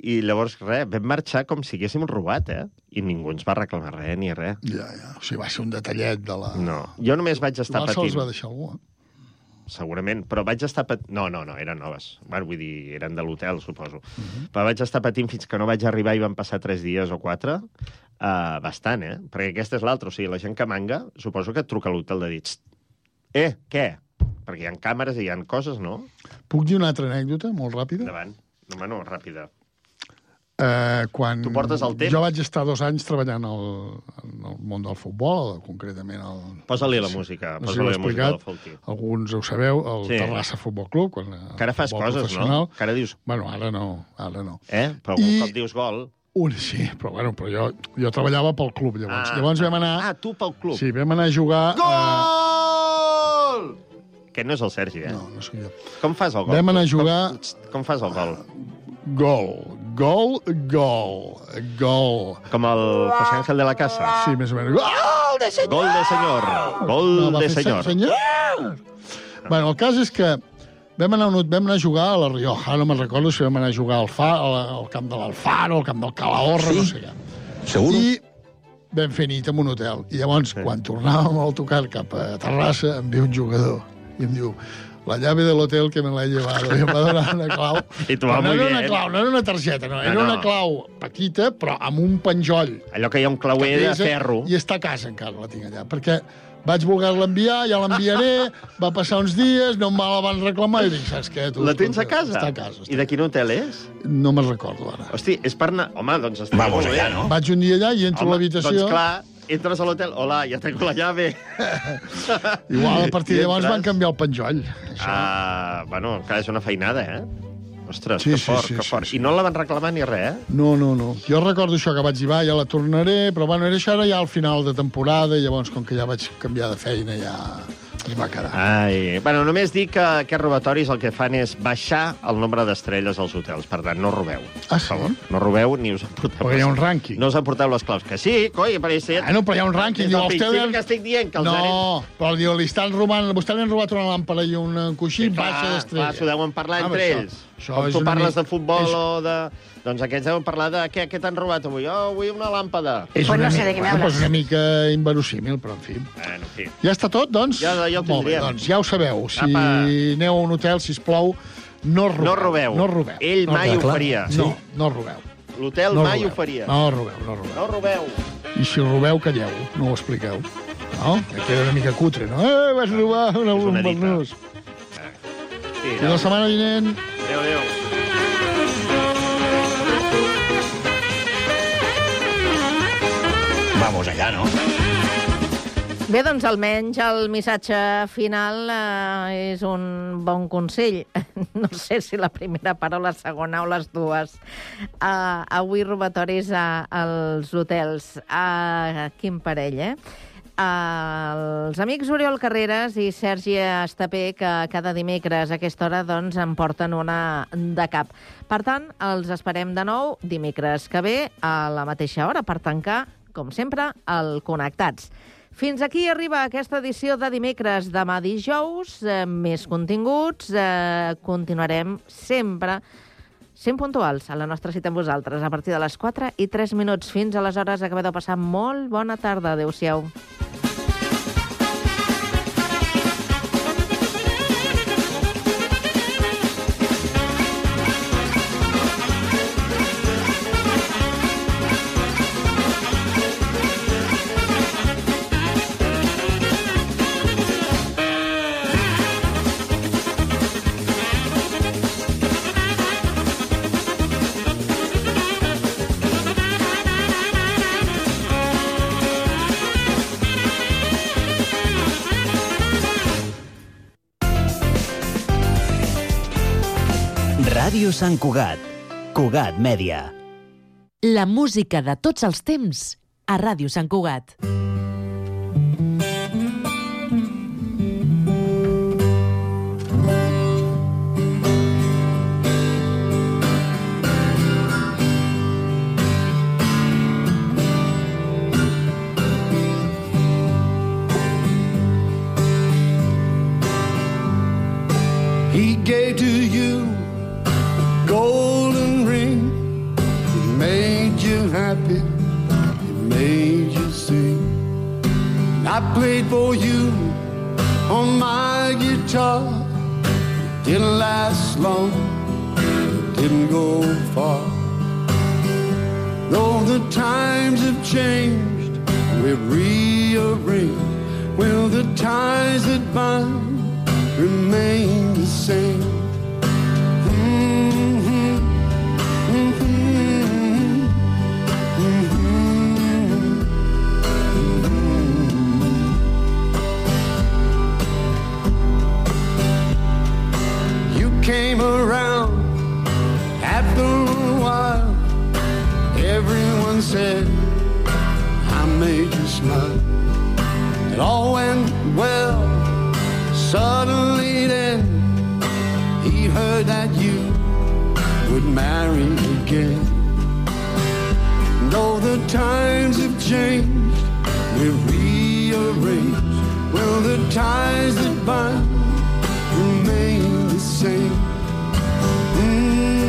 I llavors, res, vam marxar com si haguéssim robat, eh? I ningú ens va reclamar res ni res. Ja, ja. O sigui, va ser un detallet de la... No, jo només vaig estar patint. se'ls va deixar algú, eh? segurament, però vaig estar patint... No, no, no, eren noves. Bueno, vull dir, eren de l'hotel, suposo. Uh -huh. Però vaig estar patint fins que no vaig arribar i van passar tres dies o quatre. Uh, bastant, eh? Perquè aquesta és l'altra. O sigui, la gent que manga, suposo que et truca a l'hotel de dir... "Txt, Eh, què? Perquè hi ha càmeres i hi ha coses, no? Puc dir una altra anècdota, molt ràpida? Endavant. No, home, no, ràpida. Eh, quan Tu portes el temps? Jo vaig estar dos anys treballant al, en el món del futbol, concretament al... Posa-li la música, no sé si ho posa-li he la música del explicat, Folti. alguns ho sabeu, el Sí. Terrassa Futbol Club. Quan, eh, Que ara fas coses, no? Que ara dius... Bueno, ara no, ara no. Eh? Però I- cop dius gol... Un, sí, però, bueno, però jo, jo treballava pel club, llavors. Ah. llavors vam anar... Ah, tu pel club. Sí, vam anar a jugar... Gol! Aquest no és el Sergi, eh? No, no sóc jo. Com fas el gol? Vam anar a jugar... Com, com fas el gol? Gol, gol, gol, gol. Com el José Ángel de la Casa? Sí, més o menys. Gol de senyor! Gol de senyor! Gol No, de senyor! senyor! Bueno, el cas és que vam anar, a vam anar a jugar a la Rioja, no me'n recordo si vam anar a jugar al, Fa, al, al camp de l'Alfaro, al camp del Calahorra, sí? no sé què. Segur? I vam fer nit en un hotel. I llavors, sí. quan tornàvem al tocar cap a Terrassa, em ve un jugador i em diu la llave de l'hotel que me l'he llevado. I em va donar una clau. I tu va no era una clau, no era una targeta, no, era No, no. una clau petita, però amb un penjoll. Allò que hi ha un clauer de ferro. I està a casa encara, la tinc allà, perquè vaig voler-la enviar, ja l'enviaré, va passar uns dies, no me la van reclamar, i dic, saps què? Tu, La tens a casa? Està a casa. I de quin hotel és? No me'n recordo ara. Hosti, és per anar... Home, doncs està Vamos molt bé. allá, ¿no? Vaig un dia allà i entro Home, a l'habitació. Doncs clar, entres a l'hotel, hola, ja tengo la llave. Igual a partir de llavors entres. van canviar el penjoll. Ah, bueno, clar, és una feinada, eh? Ostres, Sí, que sí, fort, sí, que sí, fort. sí. I no la van reclamar ni res, eh? No, no, no. Jo recordo això que vaig dir, va, ja la tornaré, però bueno, era això era ja al final de temporada, i llavors, com que ja vaig canviar de feina, ja es va quedar. Ai, bueno, només dic que aquests robatoris el que fan és baixar el nombre d'estrelles als hotels. Per tant, no robeu. Ah, Per favor. No robeu ni us emporteu... Perquè hi ha un rànquing. No us emporteu les claus. Que sí, coi, per això... Ah, no, però hi ha un rànquing. Des Diu, del principi que estic dient que els No, però diu, li estan robant, vostè li han robat una làmpara i un coixí, Sí, clar, baixa clar, d'estrella. s'ho deuen parlar entre ells. Això Com és tu parles mica- de futbol és- o de... Doncs aquests deuen parlar de què, què t'han robat avui? Oh, avui una làmpada. És una, mica, bueno, doncs una mica inverosímil, però en fi. Bueno, en fi. Ja està tot, doncs? Ja- ja ho Molt bé, doncs ja ho sabeu. Si Apa. aneu a un hotel, si plou, no robeu. No robeu. No robeu. Ell no mai robeu. ho faria. No, no robeu. L'hotel no mai robeu. ho faria. No robeu, no robeu. No robeu. I si robeu, calleu, no ho expliqueu. No? Que queda una mica cutre, no? Eh, vas robar una, És una un dita. barnús. Sí, I la setmana vinent... Adéu, adéu. Vamos allá, ¿no? Bé, doncs almenys el missatge final eh, és un bon consell. No sé si la primera part o la segona o les dues. Uh, avui robatoris a, als hotels. Uh, quin parell, eh? Els amics Oriol Carreras i Sergi Estapé, que cada dimecres a aquesta hora doncs, en porten una de cap. Per tant, els esperem de nou dimecres que ve a la mateixa hora per tancar, com sempre, el Connectats. Fins aquí arriba aquesta edició de dimecres. Demà dijous, eh, més continguts. Eh, continuarem sempre sent puntuals a la nostra cita amb vosaltres a partir de les 4 i 3 minuts. Fins aleshores, acabeu de passar molt bona tarda. Adéu-siau. Sant Cugat. Cugat Mèdia. La música de tots els temps a Ràdio Sant Cugat. He gave to you I played for you on my guitar. Didn't last long. Didn't go far. Though the times have changed, we've rearranged. Will the ties that bind remain the same? Smile. It all went well. Suddenly then, he heard that you would marry again. And Though the times have changed, we've rearranged. Will the ties that bind remain the same? Mhm,